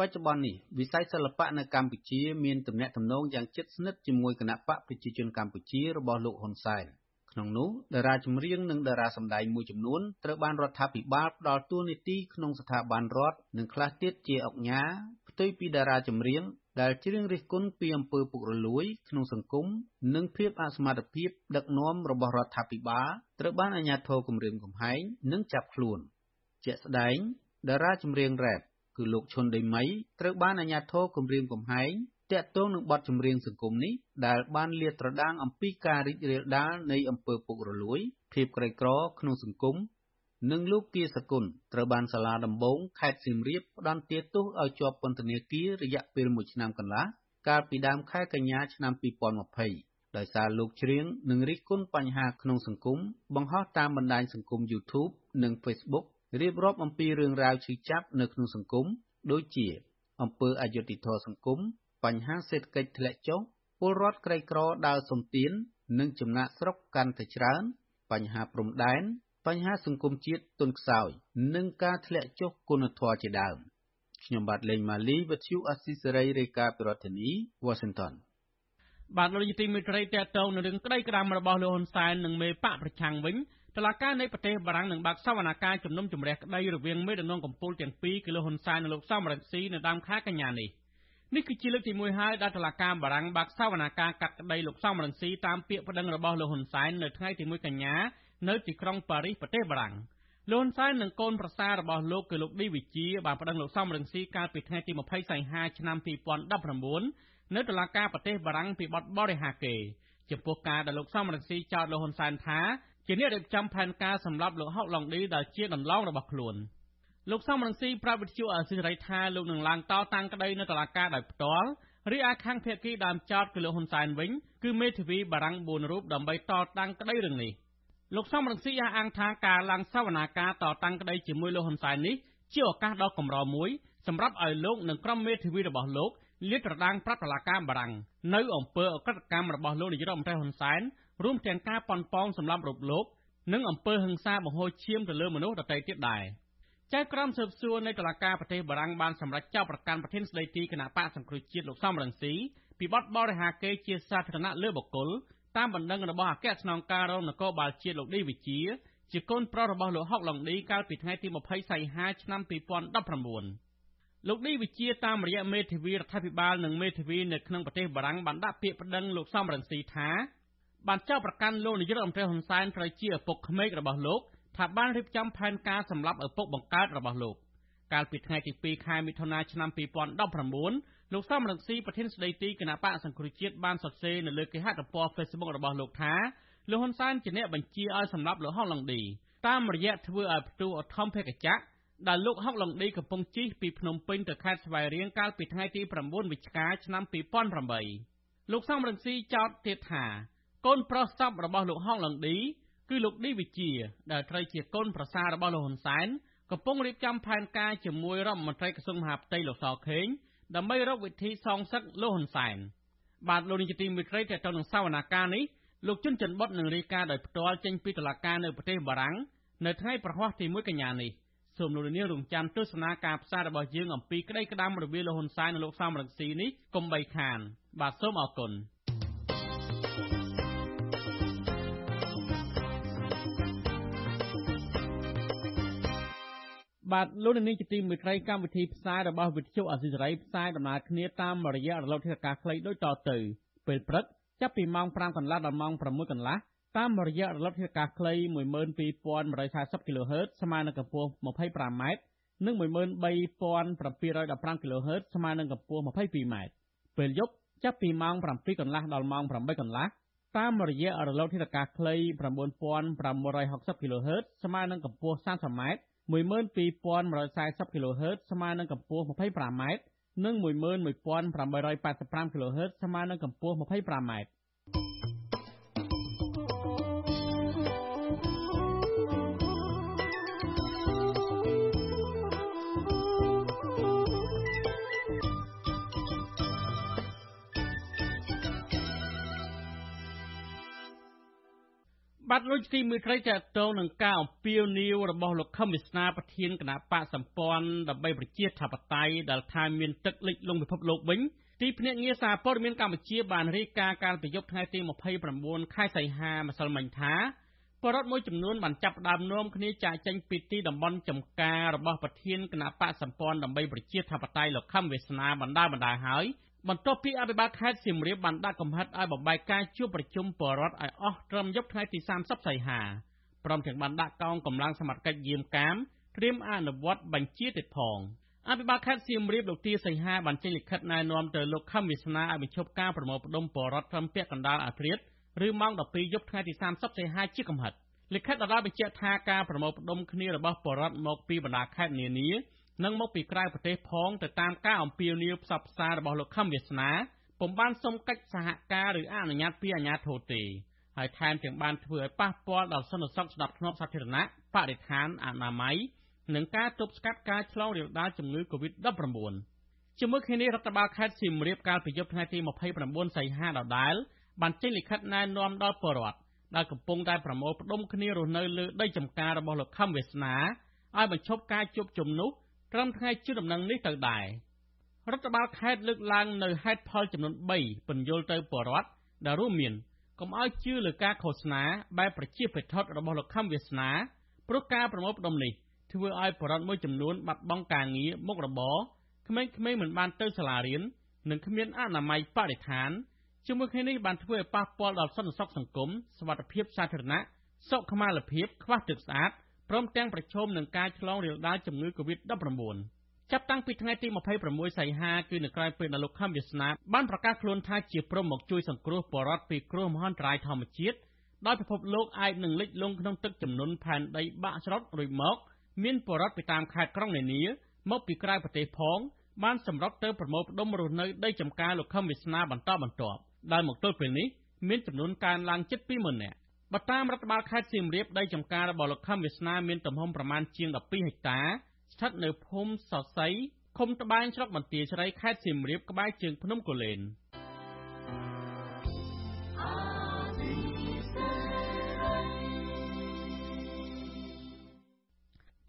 បច្ចុប្បន្ននេះ វិស័យសិល្បៈនៅកម្ពុជាមានទំនាក់ទំនងយ៉ាងជិតស្និទ្ធជាមួយគណៈបកប្រជាជនកម្ពុជារបស់លោក ហ៊ុន សែន ក្នុងនោះតារាចម្រៀងនិងតារាសម្ដែងមួយចំនួនត្រូវបានរដ្ឋាភិបាលផ្ដល់តួនាទីក្នុងស្ថាប័នរដ្ឋ និងខ្លះទៀតជាអង្គការផ្ទុយពីតារាចម្រៀងដែលច្រៀងរិះគន់ពីអំពើពុករលួយក្នុងសង្គមនិងភាពអសមត្ថភាពដឹកនាំរបស់រដ្ឋាភិបាលត្រូវបានអាជ្ញាធរគំរាមកំហែងនិងចាប់ខ្លួន ជាក់ស្ដែងតារាចម្រៀងរ៉េប គឺលោកឈុនដេមីត្រូវបានអាជ្ញាធរគំរាមកំហែងតាក់ទងនឹងបទចម្រៀងសង្គមនេះដែលបានលាតត្រដាងអំពីការរីករាលដាលនៃអំពើពុករលួយ ភាពក្រីក្រក្នុងសង្គមនិងលោកគៀសគុណត្រូវបានសាលាដំបងខេត្តសៀមរាបផ្តន្ទាទោសឲ្យជាប់ពន្ធនាគាររយៈពេល1ឆ្នាំកន្លះកាលពីដើមខែកញ្ញាឆ្នាំ2020ដោយសារលោកច្រៀងនិងរិះគន់បញ្ហាក្នុងសង្គមបង្ហោះតាមបណ្ដាញសង្គម YouTube និង Facebook រៀបរាប់អំពីរឿងរ៉ាវឈឺចាប់នៅក្នុងសង្គម ដូចជា អំពើអយុត្តិធម៌សង្គម បញ្ហាសេដ្ឋកិច្ចធ្លាក់ចុះ ពលរដ្ឋក្រីក្រដើរសុំទាន និងចំណាកស្រុកកាន់តែច្រើន បញ្ហាព្រំដែន បញ្ហាសង្គមជាតិទន់ខ្សោយ និងការធ្លាក់ចុះគុណធម៌ជាដើមខ្ញុំបាទលេងម៉ាលីវិទ្យុអស៊ីសេរីរាយការណ៍ពីរដ្ឋធានី Washington បាទលោកនាយទីមេត្រីតេតងនៅរឿងក្តីក្តាមរបស់លោកហ៊ុនសែននិងមេបកប្រឆាំងវិញ តឡាការនៃប្រទេសបារាំងនឹងបើកសវនកម្មជំនុំជម្រះក្តីរវាងមេដឹកនាំកម្ពុជាទាំងពីរគឺលោកហ៊ុនសែននិងលោកសំរងស៊ីនៅដើមខែកញ្ញានេះនេះគឺជាលើកទី1ហើយដែលតឡាការបារាំងបើកសវនកម្មកាត់ក្តីលោកសំរងស៊ីតាមពាក្យប្តឹងរបស់លោកហ៊ុនសែននៅថ្ងៃទី1កញ្ញានៅទីក្រុងប៉ារីសប្រទេសបារាំងលោកហ៊ុនសែននិងកូនប្រសាររបស់លោកគឺលោកឌីវិជាបានប្តឹងលោកសំរងស៊ីកាលពីថ្ងៃទី20សីហាឆ្នាំ2019នៅតុលាការប្រទេសបារាំងពីបទបរិហាកេរចំពោះការដែលលោកសំរងស៊ីចោទលោកហ៊ុនសែនថា ជាអ្នករៀបចំផែនការសម្រាប់លោកហុកឡុងឌីដែលជាដន្លងរបស់ខ្លួនលោកសំរងស៊ីប្រាប់វិទ្យុអសិរ័យថាលោកនឹងឡើងតតាំងក្តីនៅតុលាការដោយផ្ទាល់រីឯខាងភៀកគីដើមចោតគឺលោកហ៊ុនសែនវិញគឺមេធាវីបារាំង4រូបដើម្បីតតាំងក្តីរឿងនេះលោកសំរងស៊ីអះអាងថាការឡើងសវនាការតតាំងក្តីជាមួយលោកហ៊ុនសែននេះជាឱកាសដ៏កម្រមួយសម្រាប់ឲ្យលោកនិងក្រុមមេធាវីរបស់លោកលាតត្រដាងប្រាប់តុលាការបារាំងនៅអំពើអក្រិតកម្មរបស់លោកនាយរដ្ឋមន្ត្រីហ៊ុនសែន រួមទាំងការប៉ុនប៉ងសម្លាប់រូបលោកនិងអំពើហិង្សាបង្ហូរឈាមទៅលើមនុស្សដទៃទៀតដែរចៅក្រមស៊ើបសួរនៃតុលាការប្រទេសបារាំងបានសម្រេចចោទប្រកាន់ប្រធានស្ដីទីគណៈបកសង្គ្រោះជាតិលោកសំរងស៊ីពីបទបរិហាកេរជាសាធារណៈលើបុគ្គលតាមបណ្ដឹងរបស់អគ្គស្នងការរងនគរបាលជាតិលោកឌីវិជាជាកូនប្រុសរបស់លោកហុកឡុងឌីកាលពីថ្ងៃទី20សីហាឆ្នាំ2019លោកឌីវិជាតាមរយៈមេធាវីរដ្ឋាភិបាលនិងមេធាវីនៅក្នុងប្រទេសបារាំងបានដាក់ពាក្យប្តឹងលោកសំរងស៊ីថា បានចោទប្រកាន់លោកនាយករដ្ឋមន្ត្រីហ៊ុនសែនត្រូវជាឪពុកក្មេករបស់លោកថាបានរៀបចំផែនការសម្លាប់ឪពុកបង្កើតរបស់លោកកាលពីថ្ងៃទី2ខែមិថុនាឆ្នាំ2019លោកសំរងស៊ីប្រធានស្ដីទីគណៈបកសង្គ្រោះជាតិបានសរសេរនៅលើគេហទំព័រ Facebook របស់លោកថាលោកហ៊ុនសែនជាអ្នកបញ្ជាឲ្យសម្លាប់លោកហុកឡុងឌីតាមរយៈធ្វើឲ្យផ្ទុះអធំភេកចៈដែលលោកហុកឡុងឌីកំពុងជិះពីភ្នំពេញទៅខេត្តស្វាយរៀងកាលពីថ្ងៃទី9វិច្ឆិកាឆ្នាំ2008លោកសំរងស៊ីចោទទៀតថា កូនប្រុសសពរបស់លោកហុកឡុងឌីគឺលោកឌីវិជាដែលត្រូវជាកូនប្រសាររបស់លោកហ៊ុនសែនកំពុងរៀបចំផែនការជាមួយរដ្ឋមន្ត្រីក្រសួងមហាផ្ទៃលោកសខេងដើម្បីរកវិធីសងសឹកលោកហ៊ុនសែនបាទលោកនាយកទីមេត្រីតទៅនឹងសវនាការនេះលោកជុនច័ន្ទបុតនឹងរាយការណ៍ដោយផ្ទាល់ចេញពីតុលាការនៅប្រទេសបារាំងនៅថ្ងៃប្រហ័សទី1កញ្ញានេះសូមលោកនាងរងចាំទស្សនាការផ្សាយរបស់យើងអំពីក្តីក្តាំរវាងលោកហ៊ុនសែននិងលោកសំរងស៊ីនេះកុំបីខាន បាទសូមអរគុណ បាទលោកនាងជាទីមេត្រីកម្មវិធីផ្សាយរបស់វិទ្យុអសីសេរីផ្សាយដំណើរគ្នាតាមរយៈរលកធាតុអាកាសខ្លីដូចតទៅពេលព្រឹកចាប់ពីម៉ោង5កន្លះដល់ម៉ោង6កន្លះតាមរយៈរលកធាតុអាកាសខ្លី12140 kHz ស្មើនឹងកម្ពស់ 25m និង13715 kHz ស្មើនឹងកម្ពស់ 22m ពេលយប់ចាប់ពីម៉ោង7កន្លះដល់ម៉ោង8កន្លះតាមរយៈរលកធាតុអាកាសខ្លី9560 kHz ស្មើនឹងកម្ពស់ 30m 12140 kHz ស្មើនឹងកម្ពស់ 25m និង11885 kHz ស្មើនឹងកម្ពស់ 25m ។ បាទលោកទីមួយត្រីតតងនឹងការអំពាវនាវរបស់លោកខឹមវិស្នាប្រធានគណៈបកសម្ព័ន្ធដើម្បីប្រជាធិបតេយ្យដែលថាមានទឹកលិចលង់ពិភពលោកវិញទីភ្នាក់ងារសារព័ត៌មានកម្ពុជាបានរាយការណ៍កាលពីយប់ថ្ងៃទី29ខែសីហាម្សិលមិញថាបរដ្ឋមួយចំនួនបានចាប់ផ្ដើមនាំគ្នាចាកចេញពីទីតំបន់ចំការរបស់ប្រធានគណៈបកសម្ព័ន្ធដើម្បីប្រជាធិបតេយ្យលោកខឹមវាសនាបណ្ដាបណ្ដាហើយ បន្ទាប់ពីអភិបាលខេត្តសៀមរាបបានដាក់កំហិតឲ្យបំបែកការជួបប្រជុំបរដ្ឋឲ្យអស់ត្រឹមយប់ថ្ងៃទី30សីហាព្រមទាំងបានដាក់កងកម្លាំងសមត្ថកិច្ចយាមកាមត្រៀមអនុវត្តបញ្ជាទៀតផងអភិបាលខេត្តសៀមរាបលោកទាសីហាបានចេញលិខិតណែនាំទៅលោកខឹមវាសនាឲ្យបញ្ឈប់ការប្រមូលផ្ដុំបរដ្ឋត្រឹមពាក់កណ្ដាលអាធ្រាត្រឬម៉ោង12យប់ថ្ងៃទី30សីហាជាកំហិតលិខិតដដែលបញ្ជាក់ថាការប្រមូលផ្ដុំគ្នារបស់បរដ្ឋមកពីបណ្ដាខេត្តនានា និងមកពីក្រៅប្រទេសផងទៅតាមការអំពាវនាវផ្សព្វផ្សាយរបស់លោកខឹមវាសនាពុំបានសុំកិច្ចសហការឬអនុញ្ញាតពីអាជ្ញាធរទេហើយថែមទាំងបានធ្វើឲ្យប៉ះពាល់ដល់សន្តិសុខស្ដាប់ធ្នាប់សាធារណៈបរិស្ថានអនាម័យនិងការទប់ស្កាត់ការឆ្លងរាលដាលជំងឺ Covid-19 ជាមួយគ្នានេះរដ្ឋបាលខេត្តសៀមរាបកាលពីយប់ថ្ងៃទី29សីហាដដែលបានចេញលិខិតណែនាំដល់ពលរដ្ឋដែលកំពុងតែប្រមូលផ្ដុំគ្នារស់នៅលើដីចំការរបស់លោកខឹមវាសនាឲ្យបញ្ឈប់ការជួបជុំនោះ ត្រឹមថ្ងៃជិះដំណឹងនេះទៅដែររដ្ឋបាលខេត្តលើកឡើងនៅហេតុផលចំនួន3ពន្យល់ទៅពលរដ្ឋដែលរួមមានកុំឲ្យជឿលើការឃោសនាបែបប្រជាពិធរបស់លោកខំវាសនាព្រោះការប្រមូលផ្ដុំនេះធ្វើឲ្យបរិវត្តមួយចំនួនបាត់បង់ការងារមុខរបរក្មេងៗមិនបានទៅសាលារៀននិងគ្មានអនាម័យបរិស្ថានជាមួយគ្នានេះបានធ្វើឲ្យប៉ះពាល់ដល់សន្តិសុខសង្គមសុវត្ថិភាពសាធារណៈសុខុមាលភាពខ្វះទឹកស្អាត ព្រមទាំងប្រឈមនឹងការឆ្លងរាលដាលជំងឺ Covid-19 ចាប់តាំងពីថ្ងៃទី26សីហាគឺនៅក្រៅពេលដែលលោកខំវាសនាបានប្រកាសខ្លួនថាជាព្រមមកជួយសង្គ្រោះបរដ្ឋពីគ្រោះមហន្តរាយធម្មជាតិដោយពិភពលោកអាចនឹងលិចលង់ក្នុងទឹកចំនួនផែនដីបាក់ច្រុតរួចមក មានបរដ្ឋពីតាមខេត្តក្រុងនានាមកពីក្រៅប្រទេសផងបានសម្រុកទៅប្រមូលផ្ដុំរស់នៅដីចំការលោកខំវាសនាបន្តបន្ទាប់ដែលមកទល់ពេលនេះមានចំនួនកើនឡើងជិត20000នាក់ បើតាមរដ្ឋបាលខេត្តសៀមរាបដីចំការរបស់លោកខំវាសនាមានទំហំប្រមាណជាង12ហិកតា ស្ថិតនៅភូមិសសៃឃុំត្បែងស្រុកបន្ទាយស្រីខេត្តសៀមរាបក្បែរជើងភ្នំកូលែន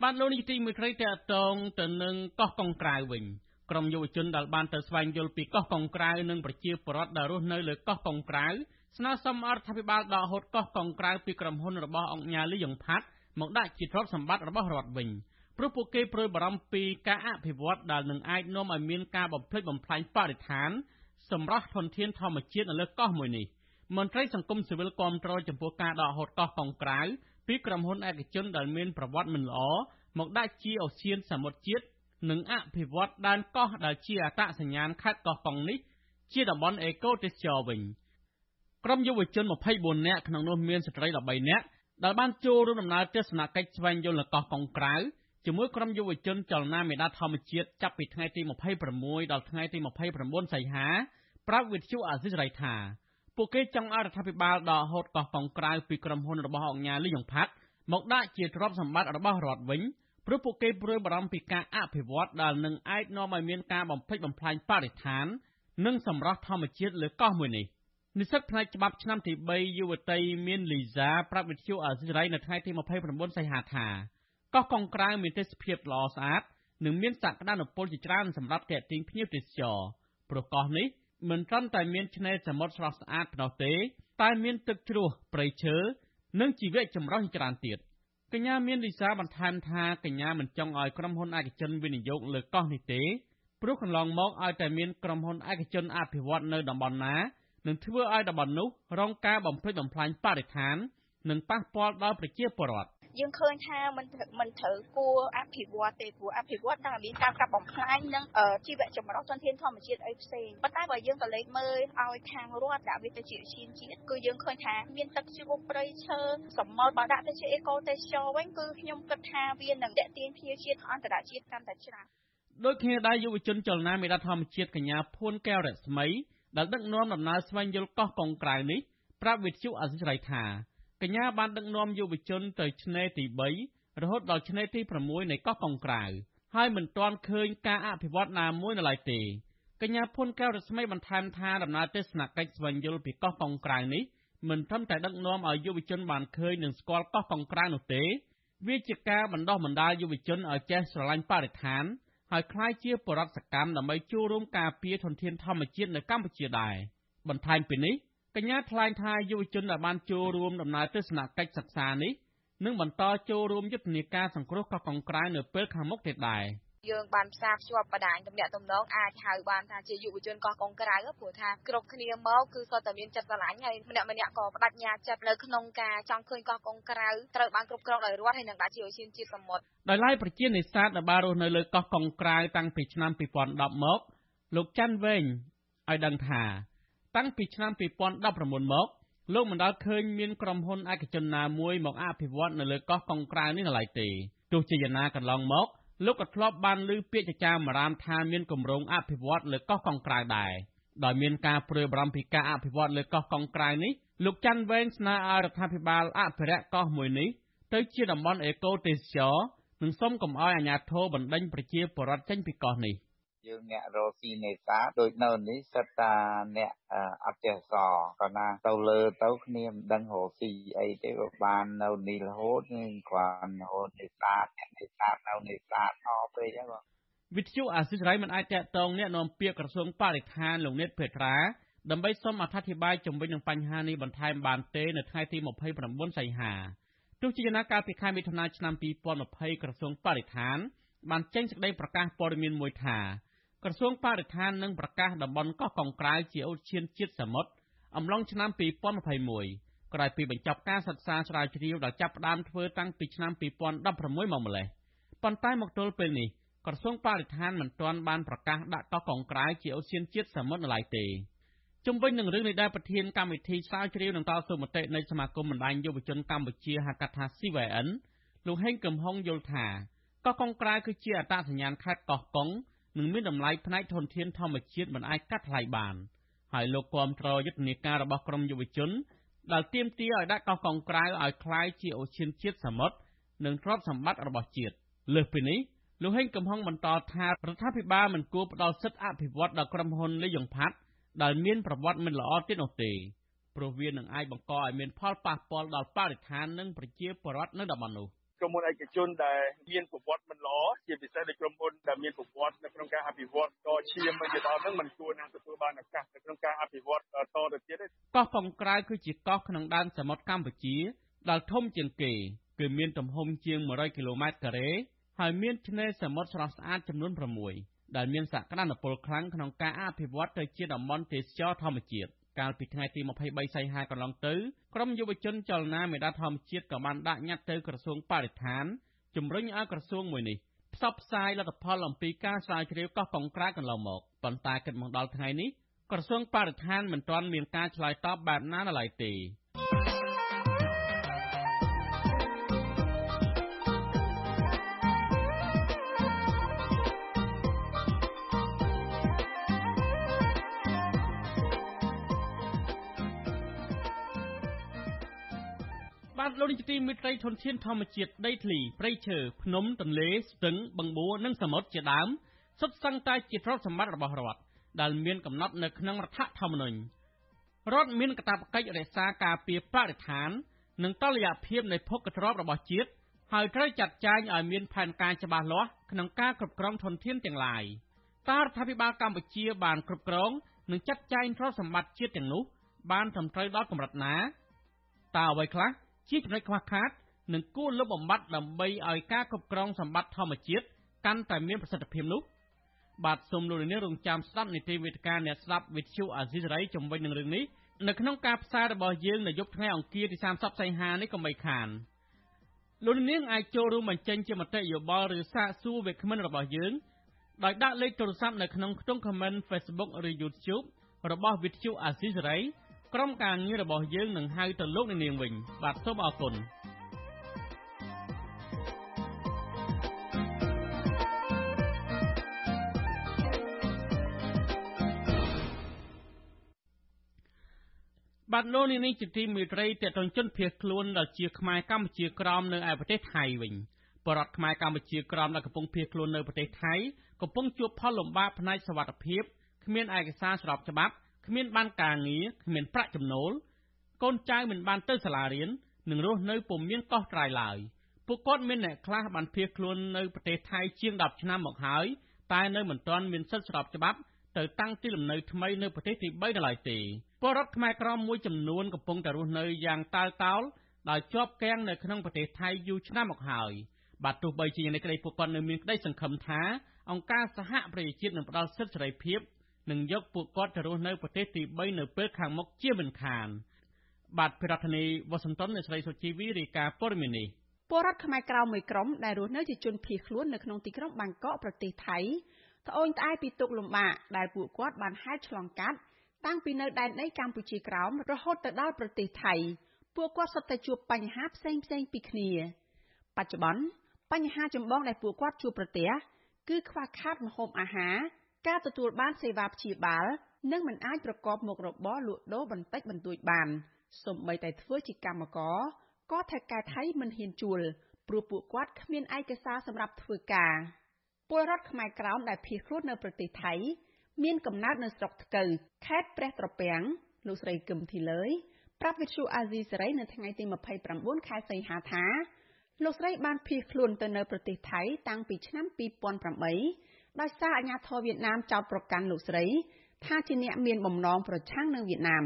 បានលោកនេះទីមួយគ្រីតតងទៅនឹងកោះកុងក្រៅវិញក្រុមយុវជនដែលបានទៅស្វែងយល់ពីកោះកុងក្រៅនិងប្រជាពលរដ្ឋដែលរស់នៅលើកោះកុងក្រៅ ស្នើសុំរដ្ឋាភិបាលដកហូតកោះកុងក្រៅពីក្រុមហ៊ុនរបស់អង្គការលីយ៉ុងផាត់មកដាក់ជាទ្រព្យសម្បត្តិរបស់រដ្ឋវិញ។ព្រោះពួកគេព្រួយបារម្ភពីការអភិវឌ្ឍដែលនឹងអាចនាំឲ្យមានការបំផ្លិចបំផ្លាញបរិស្ថានសម្រាប់ធនធានធម្មជាតិនៅលើកោះមួយនេះមន្ត្រីសង្គមស៊ីវិលគាំទ្រចំពោះការដកហូតកោះកុងក្រៅពីក្រុមហ៊ុនឯកជនដែលមានប្រវត្តិមិនល្អមកដាក់ជាអូសៀនសមុទ្រជាតិនិងអភិវឌ្ឍដែនកោះដែលជាអត្តសញ្ញាណខេត្តកោះកុងនេះជាតំបន់អេកូទេសចរវិញ ក្រុមយុវជន24នាក់ក្នុងនោះមានស្ត្រី13នាក់ដែលបានចូលរួមដំណើរទស្សនកិច្ចស្វែងយល់នៅកោះកុងក្រៅជាមួយក្រុមយុវជនចលនាមេដាធម្មជាតិចាប់ពីថ្ងៃទី26ដល់ថ្ងៃទី29សីហាប្រាប់វិទ្យុអាស៊ីសេរីថាពួកគេចង់ឲ្យរដ្ឋាភិបាលដកហូតកោះកុងក្រៅពីក្រុមហ៊ុនរបស់អង្គការលីយ៉ុងផាត់មកដាក់ជាទ្រព្យសម្បត្តិរបស់រដ្ឋវិញព្រោះពួកគេព្រួយបារម្ភពីការអភិវឌ្ឍដែលនឹងអាចនាំឲ្យមានការបំផ្លិចបំផ្លាញបរិស្ថាន និងសម្រស់ធម្មជាតិលើកោះមួយនេះ និស្សិតផ្នែកច្បាប់ឆ្នាំទី3 យុវតីមាន លីហ្សា ប្រាប់វិទ្យុអាស៊ីសេរីនៅថ្ងៃទី29សីហាថាកោះកុងក្រៅមានទេសភាពល្អស្អាត និងមានសក្តានុពលជាច្រើនសម្រាប់ទាក់ទាញភ្ញៀវទេសចរព្រោះកោះនេះមិនត្រឹមតែមានឆ្នេរសមុទ្រស្រស់ស្អាតប៉ុណ្ណោះទេ តែមានទឹកជ្រោះព្រៃឈើនិងជីវៈចម្រុះជាច្រើនទៀតកញ្ញាមានលីសាបន្ថែមថាកញ្ញាមិនចង់ឲ្យក្រុមហ៊ុនឯកជនវិនិយោគលើកោះនេះទេព្រោះកន្លងមកឲ្យតែមានក្រុមហ៊ុនឯកជនអភិវឌ្ឍនៅតំបន់ណា នឹងធ្វើឲ្យតំបន់នោះរងការបំផ្លិចបំផ្លាញបរិស្ថាននិងប៉ះពាល់ដល់ប្រជាពលរដ្ឋយើងឃើញថាมันมันត្រូវគួរអភិវឌ្ឍទេព្រោះអភិវឌ្ឍតែមានការកាប់បំផ្លាញនិងជីវៈចម្រុះធនធានធម្មជាតិអីផ្សេងប៉ុន្តែបើយើងក៏លេខមើលឲ្យខាងរដ្ឋដាក់វាទៅជាឈានជាតិគឺយើងឃើញថាមានទឹកជ្រោះព្រៃឈើសមុទ្របើដាក់ទៅជាអេកូទេសចរវិញគឺខ្ញុំគិតថាវានឹងតេទៀងភ្ញៀវជាតិអន្តរជាតិកាន់តែច្រើនដូចគ្នាដែរយុវជនចលនាមេដាធម្មជាតិកញ្ញាភួនកែវរស្មី ដែលដឹកនាំដំណើរស្វែងយល់កោះកុងក្រៅនេះប្រាប់វិទ្យុអសិរ័យថាកញ្ញាបានដឹកនាំយុវជនទៅឆ្នេរទី3រហូតដល់ឆ្នេរទី6នៃកោះកុងក្រៅហើយមិនទាន់ឃើញការអភិវឌ្ឍណាមួយនៅឡើយទេកញ្ញាភុនកែវរស្មីបន្ថែមថាដំណើរទស្សនកិច្ចស្វែងយល់ពីកោះកុងក្រៅនេះមិនត្រឹមតែដឹកនាំឲ្យយុវជនបានឃើញនិងស្គាល់កោះកុងក្រៅនោះទេ វាជាការបណ្ដោះបណ្ដាលយុវជនឲ្យចេះស្រឡាញ់បរិស្ថាន ហើយក្លាយជាបរិបទសកម្មដើម្បីចូលរួមការពារធនធានធម្មជាតិនៅកម្ពុជាដែរបន្ថែមពីនេះកញ្ញាថ្លែងថាយុវជនដែលបានចូលរួមដំណើរទស្សនកិច្ចសិក្សានេះនឹងបន្តចូលរួមយុទ្ធនាការសង្គ្រោះកោះកុងក្រៅនៅពេលខាងមុខទៀតដែរ។ យើងបានផ្សារភ្ជាប់បណ្ដាញទំនាក់ទំនងអាចហៅបានថាជាយុវជនកោះកុងក្រៅព្រោះថាគ្រប់គ្នាមកគឺសុទ្ធតែមានចិត្តស្រឡាញ់ហើយម្នាក់ម្នាក់ក៏បដិញ្ញាចិត្តនៅក្នុងការចង់ឃើញកោះកុងក្រៅត្រូវបានគ្រប់គ្រងដោយរដ្ឋហើយនឹងដាក់ជាឧស្សាហជាតិសមុទ្រដោយឡែកប្រជានេសាទដែលបានរស់នៅលើកោះកុងក្រៅតាំងពីឆ្នាំ2010មកលោកច័ន្ទវែងឲ្យដឹងថា តាំងពីឆ្នាំ2019មកលោកមិនដាល់ឃើញមានក្រុមហ៊ុនឯកជនណាមួយមកអភិវឌ្ឍនៅលើកោះកុងក្រៅនេះនៅឡើយទេទោះជាយ៉ាងណាកន្លងមក លោកក៏ធ្លាប់បានឮពាក្យចចាមអារាមថាមានគម្រោងអភិវឌ្ឍលើកោះកុងក្រៅដែរដោយមានការព្រួយបារម្ភពីការអភិវឌ្ឍលើកោះកុងក្រៅនេះលោកច័ន្ទវែងស្នើឲ្យរដ្ឋាភិបាលអភិរក្សកោះមួយនេះទៅជាតំបន់អេកូទេសចរនិងសុំកុំឲ្យអាជ្ញាធរបណ្តេញប្រជាពលរដ្ឋចេញពីកោះនេះ យើងអ្នករកស៊ីនេសាទដូចនៅនេះសិតតាអ្នកអត់ចេះសក៏ណាទៅលើទៅគ្នាមិនដឹងរកស៊ីអីទេក៏បាននៅនេះរហូតនឹងគ្រាន់រហូតនេសាទអ្នកនេសាទនៅនេសាទអស់ពេកហ្នឹងបងវិទ្យុអាស៊ីសេរីមិនអាចតកតងអ្នកនាំពាក្យក្រសួងបរិស្ថានលោកនេតភេត្រាដើម្បីសូមអធិប្បាយជំវិញនឹងបញ្ហានេះបន្ថែមបានទេនៅថ្ងៃទី29សីហាទោះជាយ៉ាងណាកាលពីខែមិថុនាឆ្នាំ2020ក្រសួងបរិស្ថានបានចេញសេចក្តីប្រកាសព័ត៌មានមួយថា ក្រសួងបរិស្ថាននឹងប្រកាសតំបន់កោះកុងក្រៅជាឧទ្យានជាតិសមុទ្រអំឡុងឆ្នាំ2021ក្រោយពីបញ្ចប់ការសិក្សាស្រាវជ្រាវដែលចាប់ផ្ដើមធ្វើតាំងពីឆ្នាំ2016មកម្លេះប៉ុន្តែមកទល់ពេលនេះក្រសួងបរិស្ថានមិនទាន់បានប្រកាសដាក់កោះកុងក្រៅជាឧទ្យានជាតិសមុទ្រនៅឡើយទេជុំវិញនឹងរឿងនេះដែរប្រធានកម្មវិធីស្រាវជ្រាវនឹងតស៊ូមតិនៃសមាគមបណ្ដាញយុវជនកម្ពុជាហៅកាត់ថា CVN លោកហេងកំហុងយល់ថាកោះកុងក្រៅគឺជាអត្តសញ្ញាណខេត្តកោះកុង និងមានតម្លៃផ្នែកធនធានធម្មជាតិមិនអាចកាត់ថ្លៃបានហើយលោកគាំទ្រយុទ្ធនាការរបស់ក្រមយុវជនដែលទាមទារឲ្យដាក់កោះកុងក្រៅឲ្យคล้ายជាអូសៀនជាតិសមុទ្រនិងទ្រព្យសម្បត្តិរបស់ជាតិលើសពីនេះលោកហេងកំហុងបន្តថារដ្ឋាភិបាលមិនគួរផ្ដល់សិទ្ធិអភិវឌ្ឍដល់ក្រុមហ៊ុនលីយ៉ុងផាត់ដែលមានប្រវត្តិមិនល្អទៀតនោះទេព្រោះវានឹងអាចបង្កឲ្យមានផលប៉ះពាល់ដល់បរិស្ថាននិងប្រជាពលរដ្ឋនៅតំបន់នោះ ក្រុមហ៊ុនឯកជនដែលមានប្រវត្តិមិនល្អជាពិសេសដូចក្រុមហ៊ុនដែលមានប្រវត្តិនៅក្នុងការអភិវឌ្ឍក៏ឈាមមកដល់ហ្នឹងមិនគួរនឹងទទួលបានឱកាសនៅក្នុងការអភិវឌ្ឍតទៅទៀតទេកោះកុងក្រៅគឺជាកោះក្នុងដែនសមុទ្រកម្ពុជាដែលធំជាងគេគឺមានទំហំជាង100គីឡូម៉ែត្រការ៉េហើយមានឆ្នេរសមុទ្រស្រស់ស្អាតចំនួន6ដែលមានសក្តានុពលខ្លាំងក្នុងការអភិវឌ្ឍទៅជាតំបន់ទេសចរធម្មជាតិ កាលពីថ្ងៃទី23សីហាកន្លងទៅ ក្រមយុវជនចលនាមេដាធម្មជាតិក៏បានដាក់ញត្តិទៅក្រសួងបរិស្ថានជំរុញឲ្យក្រសួងមួយនេះផ្សព្វផ្សាយលទ្ធផលអំពីការស្រាវជ្រាវកោះកុងក្រៅកន្លងមកប៉ុន្តែគិតមកដល់ថ្ងៃនេះក្រសួងបរិស្ថានមិនទាន់មានការឆ្លើយតបបែបណានៅឡើយទេ លោកនាយកទីមេត្រីធនធានធម្មជាតិដីធ្លីព្រៃឈើភ្នំទន្លេស្ទឹងបឹងបួរនិងសមុទ្រជាដើមសុទ្ធសឹងតែជាទ្រព្យសម្បត្តិរបស់រដ្ឋដែលមានកំណត់នៅក្នុងរដ្ឋធម្មនុញ្ញរដ្ឋមានកាតព្វកិច្ចរក្សាការពារបរិស្ថាន និងតុល្យភាពនៃភោគទ្រព្យរបស់ជាតិហើយត្រូវចាត់ចែងឲ្យមានផែនការច្បាស់លាស់ក្នុងការគ្រប់គ្រងធនធានទាំងឡាយតើរដ្ឋាភិបាលកម្ពុជាបានគ្រប់គ្រងនិងចាត់ចែងទ្រព្យសម្បត្តិជាតិទាំងនោះបានត្រឹមត្រូវដល់កម្រិតណាតើអ្វីខ្លះ ជាចំណុចខ្វះខាត និងគួរលុបបំបាត់ដើម្បីឲ្យការគ្រប់គ្រងសម្បត្តិធម្មជាតិកាន់តែមានប្រសិទ្ធភាពនោះបាទសូមលោកនាងរងចាំស្ដាប់នីតិវិទ្យាអ្នកស្ដាប់វិទ្យុអាស៊ីសេរីជំវិញនឹងរឿងនេះនៅក្នុងការផ្សាយរបស់យើងនៅយប់ថ្ងៃអង្គារទី30សីហានេះកុំបីខានលោកនាងអាចចូលរួមបញ្ចេញជាមតិយោបល់ឬសាកសួរវាគ្មិនរបស់យើងដោយដាក់លេខទូរស័ព្ទនៅក្នុងខ្ទង់ comment Facebook ឬ YouTube របស់វិទ្យុអាស៊ីសេរី ក្រុមការងាររបស់យើងនឹងហៅទៅលោកនាងវិញ បាទសូមអរគុណបាទលោកនាងជាទីមេត្រីតេតនជនភៀសខ្លួនដែលជាខ្មែរកម្ពុជាក្រមនៅឯប្រទេសថៃវិញបរដ្ឋខ្មែរកម្ពុជាក្រមដែលកំពុងភៀសខ្លួននៅប្រទេសថៃកំពុងជួបផលលំបាកផ្នែកសវត្ថិភាពគ្មានឯកសារស្របច្បាប់ គ្មានបានការងារគ្មានប្រាក់ចំណូល កូនចៅមិនបានទៅសាលារៀននិងរស់នៅពុំមានកោះត្រៃឡើយពួកគាត់មានអ្នកខ្លះបានភៀសខ្លួននៅប្រទេសថៃជាង10ឆ្នាំមកហើយតែនៅមិនទាន់មានសិទ្ធិស្របច្បាប់ទៅតាំងទីលំនៅថ្មីនៅប្រទេសទី3នៅឡើយទេពលរដ្ឋខ្មែរក្រមមួយចំនួនកំពុងតែរស់នៅយ៉ាងតាលតោលដោយជាប់គាំងនៅក្នុងប្រទេសថៃយូរឆ្នាំមកហើយបាទទោះបីជាយ៉ាងនេះក្តីពួកគាត់នៅមានក្តីសង្ឃឹមថាអង្គការសហប្រជាជាតិនឹងផ្ដល់សិទ្ធិសេរីភាព និងយកពួកគាត់ទៅរស់នៅប្រទេសទី3នៅពេលខាងមុខជាមិនខាន បាទប្រធានាធិបតីវ៉ាស៊ីនតោនអ្នកស្រីសុជីវីរាយការណ៍ព័ត៌មាននេះពលរដ្ឋខ្មែរក្រៅមួយក្រុមដែលរស់នៅជាជនភៀសខ្លួននៅក្នុងទីក្រុងបាងកកប្រទេសថៃត្អូញត្អែពីទុកលំបាកដែលពួកគាត់បានហែលឆ្លងកាត់តាំងពីនៅដែនដីកម្ពុជាក្រោមរហូតទៅដល់ប្រទេសថៃពួកគាត់សុទ្ធតែជួបបញ្ហាផ្សេងផ្សេងពីគ្នា បច្ចុប្បន្នបញ្ហាចម្បងដែលពួកគាត់ជួបប្រទះគឺខ្វះខាតម្ហូបអាហារ ការទទួលបានសេវាព្យាបាលនិងមិនអាចប្រកបមុខរបរលក់ដូរបន្តិចបន្តួចបានសូម្បីតែធ្វើជាកម្មករក៏ថៅកែថៃមិនហ៊ានជួលព្រោះពួកគាត់គ្មានឯកសារសម្រាប់ធ្វើការពលរដ្ឋខ្មែរក្រោមដែលភៀសខ្លួននៅប្រទេសថៃ មានកំណើតនៅស្រុកថ្កូវខេត្តព្រះត្រពាំងលោកស្រីគឹមធីលើយប្រាប់វិទ្យុអាស៊ីសេរីនៅថ្ងៃទី29ខែសីហាថាលោកស្រីបានភៀសខ្លួនទៅនៅប្រទេសថៃតាំងពីឆ្នាំ2008 ដោយសារអាញាធរវៀតណាមចោទប្រកាន់លោកស្រី ថាជាអ្នកមានបំណងប្រឆាំងនឹងវៀតណាម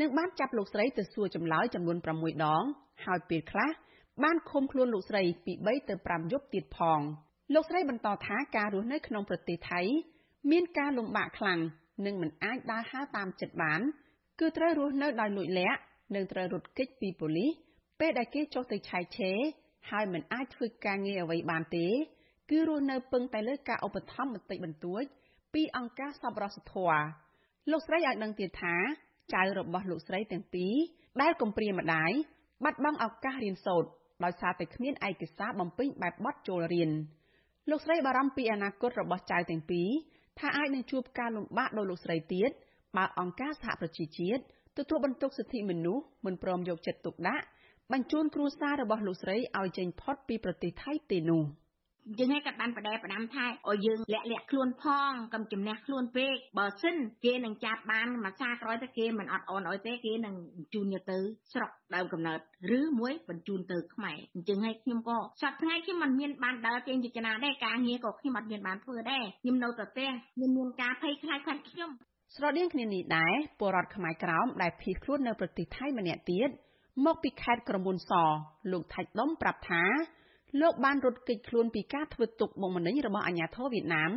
និងបានចាប់លោកស្រីទៅសួរចម្លើយចំនួន6ដង ហើយពេលខ្លះបានឃុំខ្លួនលោកស្រីពី3ទៅ5យប់ទៀតផងលោកស្រីបន្តថាការរស់នៅក្នុងប្រទេសថៃ មានការលំបាកខ្លាំងនិងមិនអាចដើរហើរតាមចិត្តបាន គឺត្រូវរស់នៅដោយលួចលាក់និងត្រូវរត់គេចពីប៉ូលីសពេលដែលគេចុះទៅឆែកឆេរហើយមិនអាចធ្វើការងារអ្វីបានទេ គឺរស់នៅពឹងតែលើការឧបត្ថម្ភបន្តិចបន្តួចពីអង្គការសប្បុរសធម៌លោកស្រីឲ្យដឹងទៀតថាចៅរបស់លោកស្រីទាំងពីរដែលកំព្រាម្ដាយបាត់បង់ឱកាសរៀនសូត្រដោយសារតែគ្មានឯកសារបំពេញបែបបទចូលរៀនលោកស្រីបារម្ភពីអនាគតរបស់ចៅទាំងពីរថាអាចនឹងជួបការលំបាកដោយលោកស្រីទៀតបើអង្គការសហប្រជាជាតិទទួលបន្ទុកសិទ្ធិមនុស្សមិនព្រមយកចិត្តទុកដាក់បញ្ជូនគ្រួសាររបស់លោកស្រីឲ្យចេញផុតពីប្រទេសថៃទេនោះ។ យើងឯងក៏បានបដែបដាំថាឲ្យយើងលាក់លាក់ខ្លួនផងកុំជំនះខ្លួនពេកបើសិនគេនឹងចាប់បានមួយសាក្រោយទៅគេមិនអត់អូនអុយទេគេនឹងបញ្ជូនយកទៅស្រុកដើមកំណើតឬមួយបញ្ជូនទៅខ្មែរអញ្ចឹងហើយខ្ញុំក៏សប្តាហ៍ថ្ងៃខ្ញុំមិនមានបានដើរចេញទៅចនាដែរការងារក៏ខ្ញុំអត់មានបានធ្វើដែរខ្ញុំនៅតែផ្ទះខ្ញុំមានការភ័យខ្លាចខ្លាចខ្ញុំស្រដៀងគ្នានេះដែរពលរដ្ឋខ្មែរក្រោមដែលភៀសខ្លួននៅប្រទេសថៃម្នាក់ទៀតមកពីខេត្តក្រមួនសលោកថាច់ដុំប្រាប់ថា លោកបានរត់គេចខ្លួនពីការធ្វើទុកបុកម្នេញរបស់អាញាធរវៀតណាម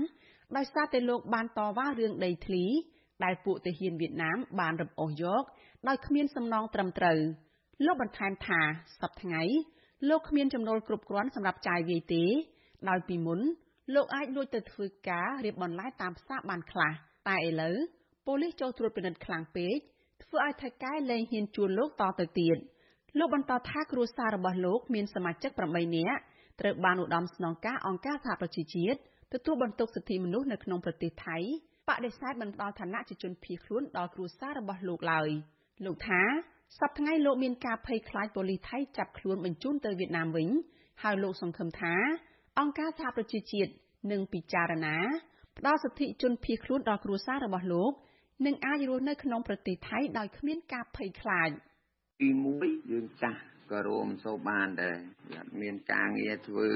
ដោយសារតែលោកបានតវ៉ារឿងដីធ្លី ដែលពួកទាហានវៀតណាមបានរំអូសយកដោយគ្មានសំណងត្រឹមត្រូវលោកបន្ថែមថាសប្តាហ៍ថ្ងៃលោកគ្មានចំណូលគ្រប់គ្រាន់សម្រាប់ចាយវាយទេ ដោយពីមុន លោកអាចលួចទៅធ្វើការរៀបបន្លែតាមផ្សារបានខ្លះតែឥឡូវប៉ូលីសចូលត្រួតពិនិត្យខ្លាំងពេកធ្វើឲ្យថៅកែលែងហ៊ានជួលលោកតទៅទៀត។ លោកបន្តថាគ្រួសាររបស់លោកមានសមាជិក8នាក់ត្រូវបានឧត្តមស្នងការអង្គការសហប្រជាជាតិទទួលបន្ទុកសិទ្ធិមនុស្សនៅក្នុងប្រទេសថៃបដិសេធមិនផ្ដល់ឋានៈជាជនភៀសខ្លួនដល់គ្រួសាររបស់លោកឡើយលោកថាសប្តាហ៍ថ្ងៃលោកមានការភ័យខ្លាចប៉ូលីសថៃចាប់ខ្លួនបញ្ជូនទៅវៀតណាមវិញ ហើយលោកសង្ឃឹមថា អង្គការសហប្រជាជាតិនឹងពិចារណាផ្ដល់សិទ្ធិជនភៀសខ្លួនដល់គ្រួសាររបស់លោក និងអាចរស់នៅក្នុងប្រទេសថៃដោយគ្មានការភ័យខ្លាច។ ទី1យើងចាស់ក៏រួមសូវបានដែរអត់មានការងារធ្វើ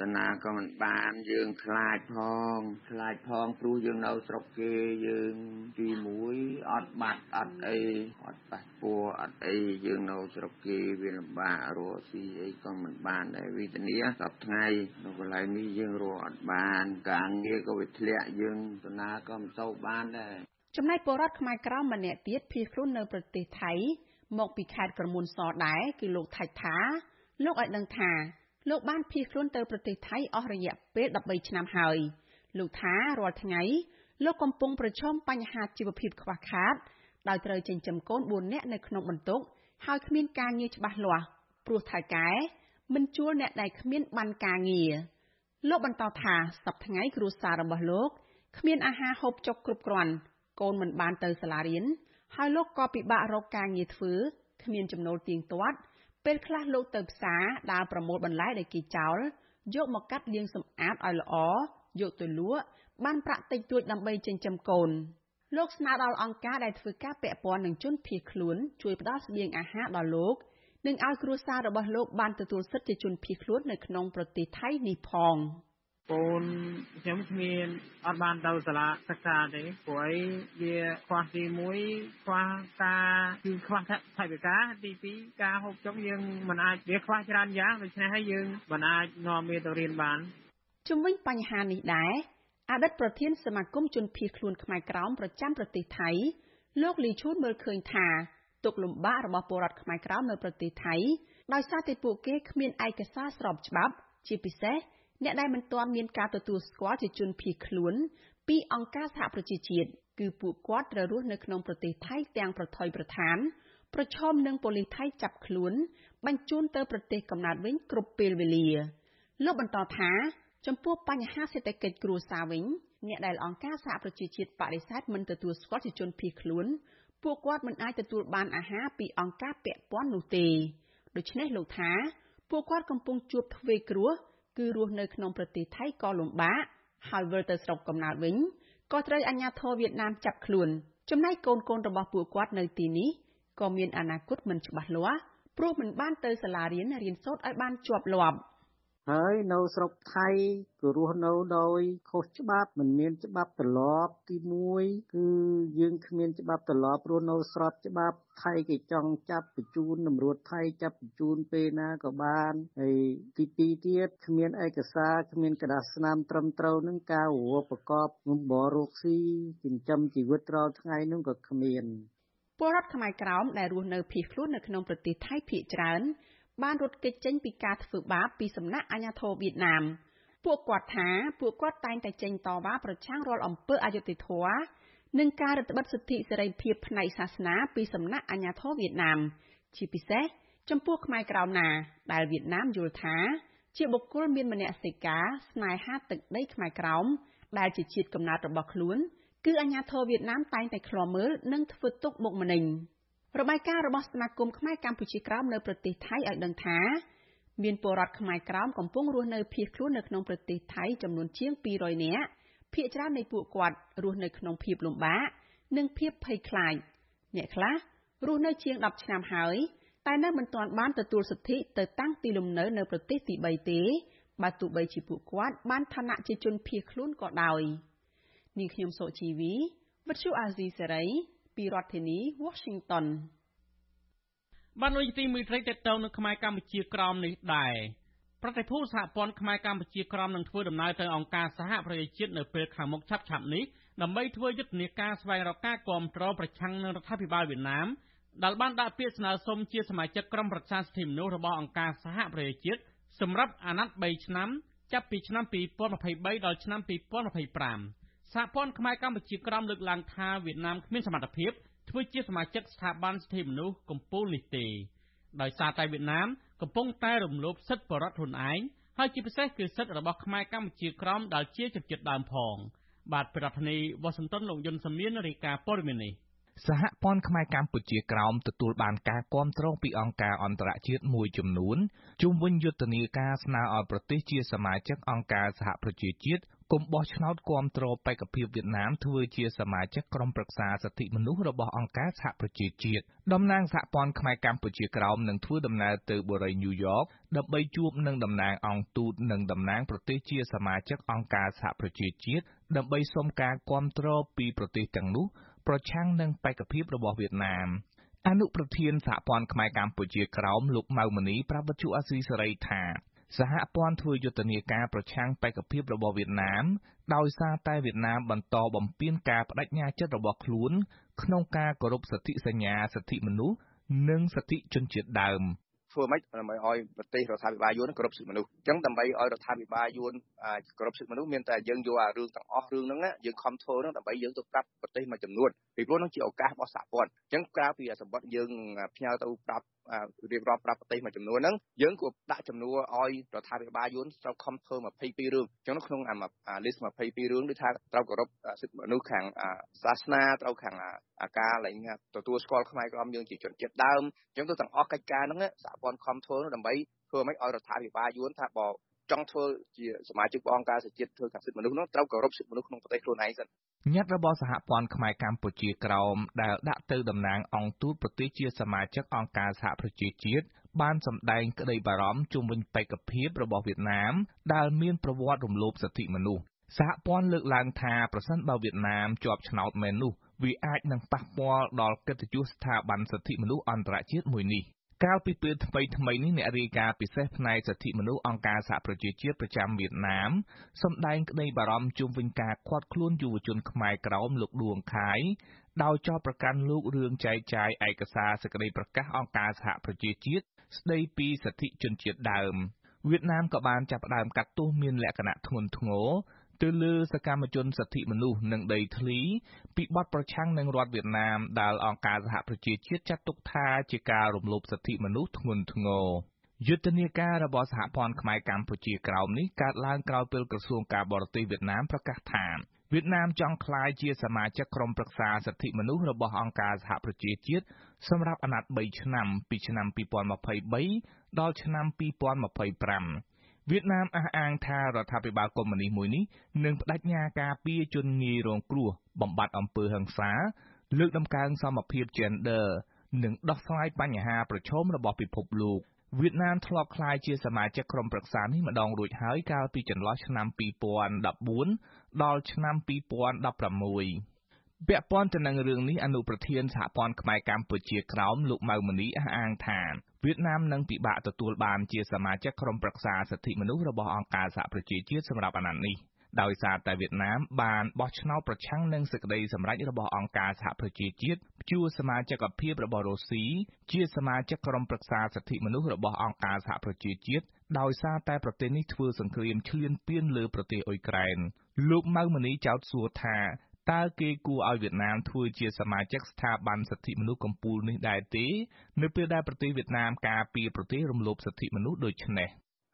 តាណាក៏មិនបានយើងខ្លាចផងខ្លាចផងព្រោះយើងនៅស្រុកគេយើងទី1អត់បាត់អត់អីអត់ប៉ះពួរអត់អីយើងនៅស្រុកគេវាលំបាករកស៊ីអីក៏មិនបានដែរវិធានាសប្ថ្ងៃនៅកន្លែងនេះយើងរកអត់បាន ការងារក៏វាធ្លាក់យើងតាណាក៏មិនសូវបានដែរចំណែកពលរដ្ឋខ្មែរក្រមម្នាក់ទៀតភៀសខ្លួននៅប្រទេសថៃ មកពីខេត្តក្រមួនសដែរគឺលោកថាច់ថា លោកឲ្យដឹងថាលោកបានភៀសខ្លួនទៅប្រទេសថៃអស់រយៈពេល13ឆ្នាំហើយលោកថារាល់ថ្ងៃលោកកំពុងប្រឈមបញ្ហាជីវភាពខ្វះខាត ដោយត្រូវចិញ្ចឹមកូន4នាក់នៅក្នុងបន្ទុកហើយគ្មានការងារច្បាស់លាស់ព្រោះថៅកែមិនជួលអ្នកដែលគ្មានបានការងារលោកបន្តថាសប្តាហ៍ថ្ងៃគ្រួសាររបស់លោកគ្មានអាហារហូបចុកគ្រប់គ្រាន់កូនមិនបានទៅសាលារៀន ហើយលោកក៏ពិបាករកការងារធ្វើគ្មានចំណូលទៀងទាត់ ពេលខ្លះលោកទៅផ្សារដើរប្រមូលបន្លែដែលគេចោល យកមកកាត់លាងសម្អាតឲ្យល្អយកទៅលក់បានប្រាក់តិចតួចដើម្បីចិញ្ចឹមកូនលោកស្នើដល់អង្គការដែលធ្វើការពាក់ព័ន្ធនឹងជនភៀសខ្លួនជួយផ្ដល់ស្បៀងអាហារដល់លោកនិងឲ្យគ្រួសាររបស់លោកបានទទួលសិទ្ធិជាជនភៀសខ្លួននៅក្នុងប្រទេសថៃនេះផង កូនខ្ញុំគ្មានអត់បានទៅសាលាសិក្សាទេព្រោះអីវាខ្វះទី1ខ្វះការគឺខ្វះថវិកាទី2ការហូបចុកយើងមិនអាចវាខ្វះច្រើនយ៉ាងដូច្នេះហើយយើងមិនអាចនាំវាទៅរៀនបានជំវិញបញ្ហានេះដែរអតីតប្រធានសមាគមជនភៀសខ្លួនខ្មែរក្រោមប្រចាំប្រទេសថៃលោកលីឈូនមើលឃើញថាទុកលំបាករបស់ពលរដ្ឋខ្មែរក្រោមនៅប្រទេសថៃដោយសារតែពួកគេគ្មានឯកសារស្របច្បាប់ ជាពិសេស អ្នកដែលមិនទាន់មានការទទួលស្គាល់ជាជនភៀសខ្លួន ពីអង្គការសហប្រជាជាតិគឺពួកគាត់ត្រូវរស់នៅក្នុងប្រទេសថៃទាំងប្រថុយប្រថាន ប្រឈមនឹងប៉ូលីសថៃចាប់ខ្លួន បញ្ជូនទៅប្រទេសកំណើតវិញគ្រប់ពេលវេលា លោកបន្តថា ចំពោះបញ្ហាសេដ្ឋកិច្ចគ្រួសារវិញ អ្នកដែលអង្គការសហប្រជាជាតិបដិសេធមិនទទួលស្គាល់ជាជនភៀសខ្លួនពួកគាត់មិនអាចទទួលបានអាហារពីអង្គការពាក់ព័ន្ធនោះទេដូច្នេះលោកថា ពួកគាត់កំពុងជួបទ្វេគ្រោះ គឺរស់នៅក្នុងប្រទេសថៃក៏លំបាក ហើយវិលទៅស្រុកកំណើតវិញក៏ត្រូវអាជ្ញាធរវៀតណាមចាប់ខ្លួន ចំណែកកូនកូនរបស់ពួកគាត់នៅទីនេះក៏មានអនាគតមិនច្បាស់លាស់ព្រោះមិនបានទៅសាលារៀនរៀនសូត្រឲ្យបានជាប់លាប់។ ហើយនៅស្រុកថៃក៏រស់នៅដោយខុសច្បាប់មិនមានច្បាប់ទម្លាប់ទី1គឺយើងគ្មានច្បាប់ទម្លាប់រស់នៅស្របច្បាប់ថៃគេចង់ចាប់បញ្ជូនតម្រួតថៃចាប់បញ្ជូនពេលណាក៏បានហើយទី2ទៀតគ្មានឯកសារគ្មានក្រដាសស្នាមត្រឹមត្រូវនឹងការរវល់ប្រកបនឹងបររកស៊ីចិញ្ចឹមជីវិតរាល់ថ្ងៃនឹងក៏គ្មានពលរដ្ឋខ្មែរក្រោមដែលរស់នៅភៀសខ្លួននៅក្នុងប្រទេសថៃភាគច្រើន បានរត់គេចចេញពីការធ្វើបាបពីសំណាក់អាជ្ញាធរវៀតណាមពួកគាត់ថាពួកគាត់តែងតែចេញតវ៉ាប្រឆាំងរាល់អំពើអយុត្តិធម៌និងការរឹតបន្តឹងសិទ្ធិសេរីភាពផ្នែកសាសនាពីសំណាក់អាជ្ញាធរវៀតណាម ជាពិសេសចំពោះខ្មែរក្រោមណា ដែលវៀតណាមយល់ថាជាបុគ្គលមានមនសិការស្នេហាទឹកដីខ្មែរក្រោមដែលជាជាតិកំណើតរបស់ខ្លួន គឺអាញាធរវៀតណាមតែងតែឃ្លាំមើលនិងធ្វើទុកបុកម្នេញ។ របាយការណ៍របស់សមាគមខ្មែរកម្ពុជាក្រោមនៅប្រទេសថៃឲ្យដឹងថា មានពលរដ្ឋខ្មែរក្រោមកំពុងរស់នៅភៀសខ្លួននៅក្នុងប្រទេសថៃចំនួនជាង200នាក់ភាគច្រើននៃពួកគាត់រស់នៅក្នុងភាពលំបាក និងភាពភ័យខ្លាចអ្នកខ្លះរស់នៅជាង10ឆ្នាំហើយតែនៅមិនទាន់បានទទួលសិទ្ធិទៅតាំងទីលំនៅនៅប្រទេសទី3ទេបើទោះបីជាពួកគាត់បានឋានៈជាជនភៀសខ្លួនក៏ដោយនាងខ្ញុំសូជីវីវិទ្យុអាស៊ីសេរី ពីរដ្ឋធានី Washington បានលោកទីមួយត្រីតទៅនៅខ្មែរកម្ពុជាក្រមនេះដែរប្រតិភូសហព័ន្ធខ្មែរកម្ពុជាក្រមនឹងធ្វើដំណើរទៅអង្គការសហប្រជាជាតិនៅពេលខាងមុខឆាប់ឆាប់នេះដើម្បីធ្វើយុទ្ធនាការស្វែងរកការគ្រប់គ្រងប្រឆាំងនឹងរដ្ឋាភិបាលវៀតណាមដែលបានដាក់ពាក្យស្នើសុំជាសមាជិកក្រុមប្រឹក្សាសិទ្ធិមនុស្សរបស់អង្គការសហប្រជាជាតិសម្រាប់អាណត្តិ3ឆ្នាំចាប់ពីឆ្នាំ2023ដល់ឆ្នាំ2025 សហព័ន្ធខ្មែរកម្ពុជាក្រមលើកឡើងថាវៀតណាមគ្មានសមត្ថភាពធ្វើជាសមាជិកស្ថាប័នសិទ្ធិមនុស្សកម្ពុជានេះទេដោយសារតែវៀតណាមកំពុងតែរំលោភសិទ្ធិបរតខ្លួនឯងហើយជាពិសេសគឺសិទ្ធិរបស់ខ្មែរកម្ពុជាក្រមដែលជាជំនឿដើមផង បាទប្រធានាធិបតីវ៉ាស៊ីនតោនលោកយុនសាមៀនរាយការណ៍ព័ត៌មាននេះសហព័ន្ធខ្មែរកម្ពុជាក្រោមទទួលបានការគាំទ្រពីអង្គការអន្តរជាតិមួយចំនួនជុំវិញយុទ្ធនាការស្នើឲ្យប្រទេសជាសមាជិកអង្គការសហប្រជាជាតិ គុំបោះឆ្នោតគាំទ្របេក្ខភាពវៀតណាមធ្វើជាសមាជិកក្រុមប្រឹក្សាសិទ្ធិមនុស្សរបស់អង្គការសហប្រជាជាតិតំណាងសហព័ន្ធខ្មែរកម្ពុជាក្រោមនឹងធ្វើដំណើរទៅបុរីញូវយ៉កដើម្បីជួបនឹងតំណាងអង្គទូតនិងតំណាងប្រទេសជាសមាជិកអង្គការសហប្រជាជាតិដើម្បីសុំការគាំទ្រពីប្រទេសទាំងនោះប្រឆាំងនឹងបេក្ខភាពរបស់វៀតណាមអនុប្រធានសហព័ន្ធខ្មែរកម្ពុជាក្រោមលោកម៉ៅមនីប្រាប់វិទ្យុអាស៊ីសេរីថា សហព័ន្ធធ្វើយុទ្ធនាការប្រឆាំងបេក្ខភាពរបស់វៀតណាម ដោយសារតែវៀតណាមបន្តបំពានការបដិញ្ញាចិត្តរបស់ខ្លួន ក្នុងការគោរពសិទ្ធិសញ្ញាសិទ្ធិមនុស្សនិងសិទ្ធិជនជាតិដើមធ្វើម៉េចដើម្បីឲ្យប្រទេសរដ្ឋាភិបាលយួនគោរពសិទ្ធិមនុស្សអញ្ចឹងដើម្បីឲ្យរដ្ឋាភិបាលយួនគោរពសិទ្ធិមនុស្សមានតែយើងយកអារឿងទាំងអស់រឿងហ្នឹងយើងខំធ្វើហ្នឹងដើម្បីយើងទៅប្រាប់ប្រទេសមួយចំនួនពីព្រោះហ្នឹងជាឱកាសរបស់សហព័ន្ធអញ្ចឹងក្រៅពីសម្បត្តិយើងផ្ញើទៅប្រាប់រៀបរាប់ប្រាប់ប្រទេសមួយចំនួនហ្នឹងយើងគួរដាក់ចំនួនឲ្យរដ្ឋាភិបាលយួនត្រូវខំធ្វើ22រឿងអញ្ចឹងក្នុងអា list 22រឿងដូចថាត្រូវគោរពសិទ្ធិមនុស្សខាងសាសនាត្រូវខាងអាការឡើងទទួលស្គាល់ខ្មែរក្រមយើងជាជនជាតិដើមអញ្ចឹងទៅទាំងអស់កិច្ចការហ្នឹងសហព័ន្ធខំធ្វើដើម្បីធ្វើម៉េចឲ្យរដ្ឋាភិបាលយួនថាបើ ចង់ធ្វើជាសមាជិកអង្គការសហជាតិធ្វើការសិទ្ធិមនុស្សនោះត្រូវគោរពសិទ្ធិមនុស្សក្នុងប្រទេសខ្លួនឯងសិនញត្តិរបស់សហព័ន្ធខ្មែរកម្ពុជាក្រោមដែលដាក់ទៅតំណាងអង្គទូតប្រទេសជាសមាជិកអង្គការសហប្រជាជាតិបានសម្ដែងក្តីបារម្ភជុំវិញបេក្ខភាពរបស់វៀតណាមដែលមានប្រវត្តិរំលោភសិទ្ធិមនុស្សសហព័ន្ធលើកឡើងថាប្រសិនបើវៀតណាមជាប់ឆ្នោតមែននោះវាអាចនឹងប៉ះពាល់ដល់កិត្តិយសស្ថាប័នសិទ្ធិមនុស្សអន្តរជាតិមួយនេះ កាលពីពេលថ្មីថ្មីនេះ អ្នករាយការណ៍ពិសេសផ្នែកសិទ្ធិមនុស្សអង្គការសហប្រជាជាតិប្រចាំវៀតណាម សម្ដែងក្តីបារម្ភជុំវិញការឃាត់ខ្លួនយុវជនខ្មែរក្រោមលោក ដួងខៃដោយចោទប្រកាន់លោករឿងចែកចាយឯកសារសេចក្តីប្រកាសអង្គការសហប្រជាជាតិស្តីពីសិទ្ធិជនជាតិដើម វៀតណាមក៏បានចាប់ផ្ដើមកាត់ទោសមានលក្ខណៈធ្ងន់ធ្ងរ ទៅលើសកម្មជនសិទ្ធិមនុស្ស និងដីធ្លី ពីបទប្រឆាំងនឹងរដ្ឋវៀតណាម ដែលអង្គការសហប្រជាជាតិចាត់ទុកថាជាការរំលោភសិទ្ធិមនុស្សធ្ងន់ធ្ងរយុទ្ធនាការរបស់សហព័ន្ធខ្មែរកម្ពុជាក្រោមនេះកើតឡើងក្រោយពេលក្រសួងការបរទេសវៀតណាមប្រកាសថាវៀតណាមចង់ក្លាយជាសមាជិកក្រុមប្រឹក្សាសិទ្ធិមនុស្សរបស់អង្គការសហប្រជាជាតិសម្រាប់អាណត្តិ3ឆ្នាំពីឆ្នាំ2023ដល់ឆ្នាំ2025 វៀតណាមអះអាងថារដ្ឋាភិបាលកុម្មុយនីសមួយនេះនឹងបដិញ្ញាការពារជនងាយរងគ្រោះ បំបត្តិអំពើហិង្សា លើកតម្កើងសមភាព Gender និងដោះស្រាយបញ្ហាប្រឈមរបស់ពិភពលោកវៀតណាមធ្លាប់ក្លាយជាសមាជិកក្រុមប្រឹក្សានេះម្ដងរួចហើយកាលពីចន្លោះឆ្នាំ2014ដល់ឆ្នាំ2016ពាក់ព័ន្ធទៅនឹងរឿងនេះអនុប្រធានសហព័ន្ធខ្មែរកម្ពុជាក្រោមលោកម៉ៅមនីអះអាងថា វៀតណាមនឹងពិបាកទទួលបានជាសមាជិកក្រុមប្រឹក្សាសិទ្ធិមនុស្សរបស់អង្គការសហប្រជាជាតិសម្រាប់អាណត្តិនេះដោយសារតែវៀតណាមបានបោះឆ្នោតប្រឆាំងនឹងសេចក្តីសម្រេចរបស់អង្គការសហប្រជាជាតិព្យួរសមាជិកភាពរបស់រុស្ស៊ីជាសមាជិកក្រុមប្រឹក្សាសិទ្ធិមនុស្សរបស់អង្គការសហប្រជាជាតិដោយសារតែប្រទេសនេះធ្វើសង្គ្រាមឈ្លានពានលើប្រទេសអ៊ុយក្រែនលោកម៉ៅមនីចោទសួរថា តើគេគួរឲ្យវៀតណាមធ្វើជាសមាជិកស្ថាប័នសិទ្ធិមនុស្សកំពូលនេះដែរទេ នៅពេលដែលប្រទេសវៀតណាមការពារប្រទេសរំលោភសិទ្ធិមនុស្សដូចនេះ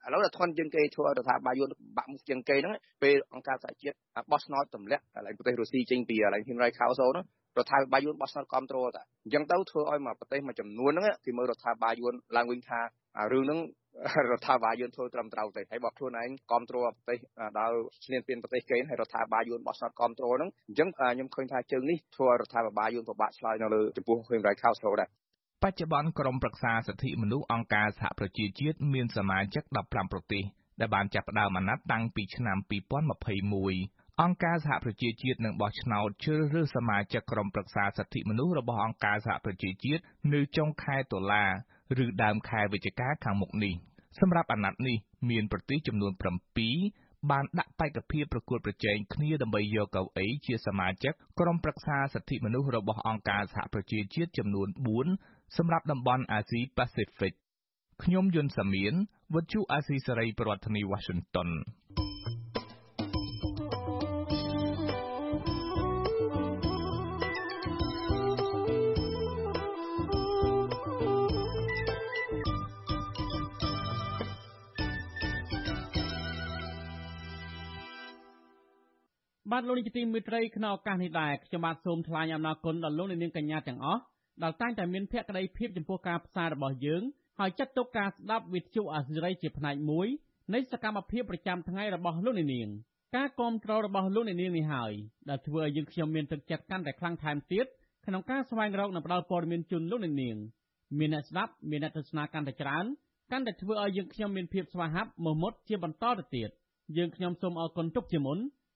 ឥឡូវដល់ធន់ជាងគេធ្វើរដ្ឋាភិបាលយួនបាក់មុខជាងគេហ្នឹងពេលអង្គការសហជាតិបោះឆ្នោតទម្លាក់កន្លែងប្រទេសរុស្ស៊ីចេញពីកន្លែង Human Rights Council ហ្នឹង រដ្ឋាភិបាលយួនបោះឆ្នោតគ្រប់គ្រងតាអញ្ចឹងទៅធ្វើឲ្យមកប្រទេសមួយចំនួនហ្នឹងគេមើលរដ្ឋាភិបាលយួនឡើងវិញថារឿងហ្នឹងរដ្ឋាភិបាលយើងធ្វើត្រឹមត្រូវទេហើយបើខ្លួនឯងគ្រប់គ្រងប្រទេសដល់ឈ្លានពានប្រទេសគេហើយរដ្ឋាភិបាលយើងបោះឆ្នោតគ្រប់គ្រងហ្នឹងអញ្ចឹងខ្ញុំឃើញថាជើងនេះធ្វើឲ្យរដ្ឋាភិបាលយើងពិបាកឆ្លើយនៅលើចំពោះ Human Rights Council ដែរបច្ចុប្បន្នក្រុមប្រឹក្សាសិទ្ធិមនុស្សអង្គការសហប្រជាជាតិមានសមាជិក15ប្រទេសដែលបានចាប់ផ្ដើមអាណត្តិតាំងពីឆ្នាំ2021 អង្គការសហប្រជាជាតិនឹងបោះឆ្នោតជ្រើសរើសសមាជិកក្រុមប្រឹក្សាសិទ្ធិមនុស្សរបស់អង្គការសហប្រជាជាតិនៅចុងខែតុលា ឬដើមខែវិច្ឆិកាខាងមុខនេះសម្រាប់អាណត្តិនេះ មានប្រទេសចំនួន7បានដាក់បេក្ខភាពប្រកួតប្រជែងគ្នាដើម្បីយកកៅអីជាសមាជិកក្រុមប្រឹក្សាសិទ្ធិមនុស្សរបស់អង្គការសហប្រជាជាតិចំនួន4សម្រាប់តំបន់អាស៊ីប៉ាស៊ីហ្វិកខ្ញុំយុនសាមៀនវិទ្យុអាស៊ីសេរីប្រធានាធិបតី Washington បាទលោកនាយកទីមេត្រីក្នុងឱកាសនេះដែរខ្ញុំបាទសូមថ្លែងអំណរគុណដល់លោកនាងកញ្ញាទាំងអស់ដែលតែងតែមានភក្ដីភាពចំពោះការផ្សាយរបស់យើងហើយចាត់ទុកការស្ដាប់វិទ្យុអាស៊ីរីជាផ្នែកមួយនៃសកម្មភាពប្រចាំថ្ងៃរបស់លោកនាងការគាំទ្ររបស់លោកនាងនេះហើយដែលធ្វើឲ្យយើងខ្ញុំមានទឹកចិត្តកាន់តែខ្លាំងថែមទៀតក្នុងការស្វែងរកនិងផ្តល់ព័ត៌មានជូនលោកនាងមានអ្នកស្ដាប់មានអ្នកទស្សនាកាន់តែច្រើនកាន់តែធ្វើឲ្យយើងខ្ញុំមានភាពស្វាហាប់មោះមុតជាបន្តទៅទៀតយើងខ្ញុំសូមអរគុណទុកជាមុន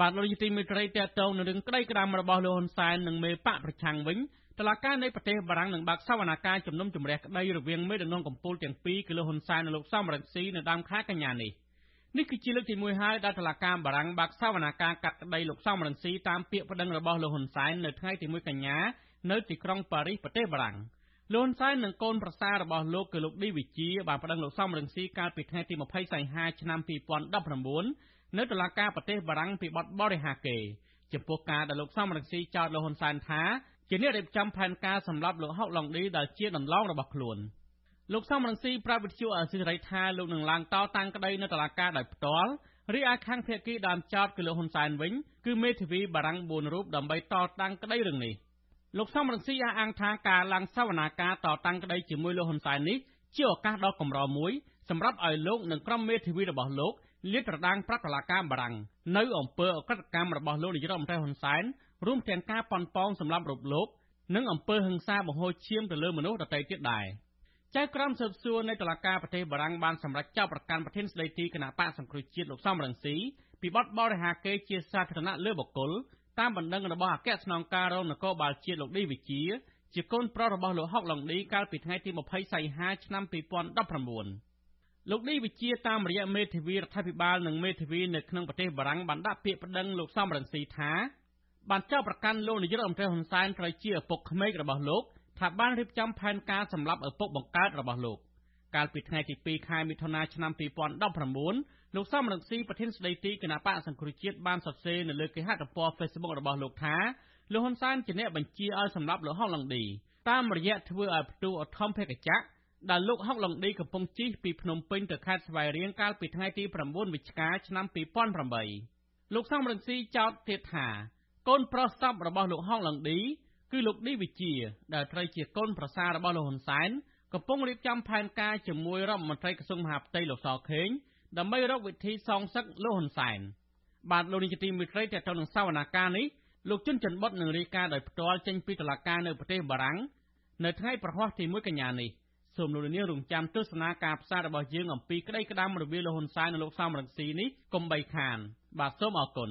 បាទលោកទីមេត្រីតេតងនឹងរឿងក្តីក្តាមរបស់លោកហ៊ុនសែននិងមេបកប្រឆាំងវិញតឡាការនៃប្រទេសបារាំងនឹងបើកសវនកម្មជំនុំជម្រះក្តីរវាងមេដឹកនាំកម្ពុជាទាំងពីរគឺលោកហ៊ុនសែននិងលោកសំរងស៊ីនៅដើមខែកញ្ញានេះនេះគឺជាលើកទី1ហើយដែលតឡាការបារាំងបើកសវនកម្មកាត់ក្តីលោកសំរងស៊ីតាមពាក្យប្តឹងរបស់លោកហ៊ុនសែននៅថ្ងៃទី1កញ្ញានៅទីក្រុងប៉ារីសប្រទេសបារាំងលោកហ៊ុនសែននិងកូនប្រសាររបស់លោកគឺលោកឌីវិជាបានប្តឹងលោកសំរងស៊ីកាលពីថ្ងៃទី20សីហាឆ្នាំ2019 នៅតុលាការប្រទេសបារាំងពីបទបរិហាកេចំពោះការដែលលោកសំរងស៊ីចោទលោកហ៊ុនសែនថាជាអ្នករៀបចំផែនការសម្រាប់លោកហុកឡុងឌីដែលជាដន្លងរបស់ខ្លួនលោកសំរងស៊ីប្រាប់វិទ្យុអសិរ័យថាលោកនឹងឡើងតតាំងក្តីនៅតុលាការដោយផ្ទាល់រីឯខាងភៀកគីដើមចោតគឺលោកហ៊ុនសែនវិញគឺមេធាវីបារាំង4រូបដើម្បីតតាំងក្តីរឿងនេះលោកសំរងស៊ីអះអាងថាការឡើងសវនាការតតាំងក្តីជាមួយលោកហ៊ុនសែននេះជាឱកាសដ៏កម្រមួយសម្រាប់ឲ្យលោកនិងក្រុមមេធាវីរបស់លោក លាតត្រដាងប្រាប់តុលាការបារាំងនៅអំពើអក្រិតកម្មរបស់លោកនាយរដ្ឋមន្ត្រីហ៊ុនសែនរួមទាំងការប៉ុនប៉ងសម្លាប់រូបលោកនិងអំពើហិង្សាបង្ហូរឈាមទៅលើមនុស្សដទៃទៀតដែរចៅក្រមស៊ើបសួរនៃតុលាការប្រទេសបារាំងបានសម្រេចចាប់ប្រកាន់ប្រធានស្ដីទីគណៈបកសង្គ្រោះជាតិលោកសំរងស៊ីពីបទបរិហាកេរជាសាធារណៈលើបុគ្គលតាមបណ្ដឹងរបស់អគ្គស្នងការរងនគរបាលជាតិលោកឌីវិជាជាកូនប្រុសរបស់លោកហុកឡុងឌីកាលពីថ្ងៃទី20សីហាឆ្នាំ2019 លោកឌីវិជាតាមរយៈមេធាវីរដ្ឋាភិបាលនិងមេធាវីនៅក្នុងប្រទេសបារាំងបានដាក់ពាក្យប្តឹងលោកសំរងស៊ីថាបានចោទប្រកាន់លោកនាយករដ្ឋមន្ត្រីហ៊ុនសែនត្រូវជាឪពុកក្មេករបស់លោកថាបានរៀបចំផែនការសម្លាប់ឪពុកបង្កើតរបស់លោកកាលពីថ្ងៃទី2ខែមិថុនាឆ្នាំ2019លោកសំរងស៊ីប្រធានស្ដីទីគណៈបកសង្គ្រោះជាតិបានសរសេរនៅលើគេហទំព័រ Facebook របស់លោកថាលោកហ៊ុនសែនជាអ្នកបញ្ជាឲ្យសម្លាប់លោកហុកឡុងឌីតាមរយៈធ្វើឲ្យផ្ទុះអធម្មភេកចៈ ដែលលោកហុកឡុងឌីកំពុងជិះពីភ្នំពេញទៅខេត្តស្វាយរៀងកាលពីថ្ងៃទី9វិច្ឆិកាឆ្នាំ2008លោកសំរងស៊ីចោទទៀតថាកូនប្រុសសពរបស់លោកហុកឡុងឌីគឺលោកឌីវិជាដែលត្រូវជាកូនប្រសាររបស់លោកហ៊ុនសែនកំពុងរៀបចំផែនការជាមួយរដ្ឋមន្ត្រីក្រសួងមហាផ្ទៃលោកសខេងដើម្បីរកវិធីសងសឹកលោកហ៊ុនសែនបាទលោកនាយកទីមេត្រីតទៅនឹងសវនាការនេះលោកជុនច័ន្ទបុតនឹងរាយការណ៍ដោយផ្ទាល់ចេញពីតុលាការនៅប្រទេសបារាំងនៅថ្ងៃប្រហ័សទី1កញ្ញានេះ សូមលោកនាងរងចាំទស្សនាការផ្សាយរបស់យើងអំពីក្តីក្តាំរវាងលោកហ៊ុនសែននិងលោកសំរងស៊ីនេះកុំបីខាន បាទសូមអរគុណ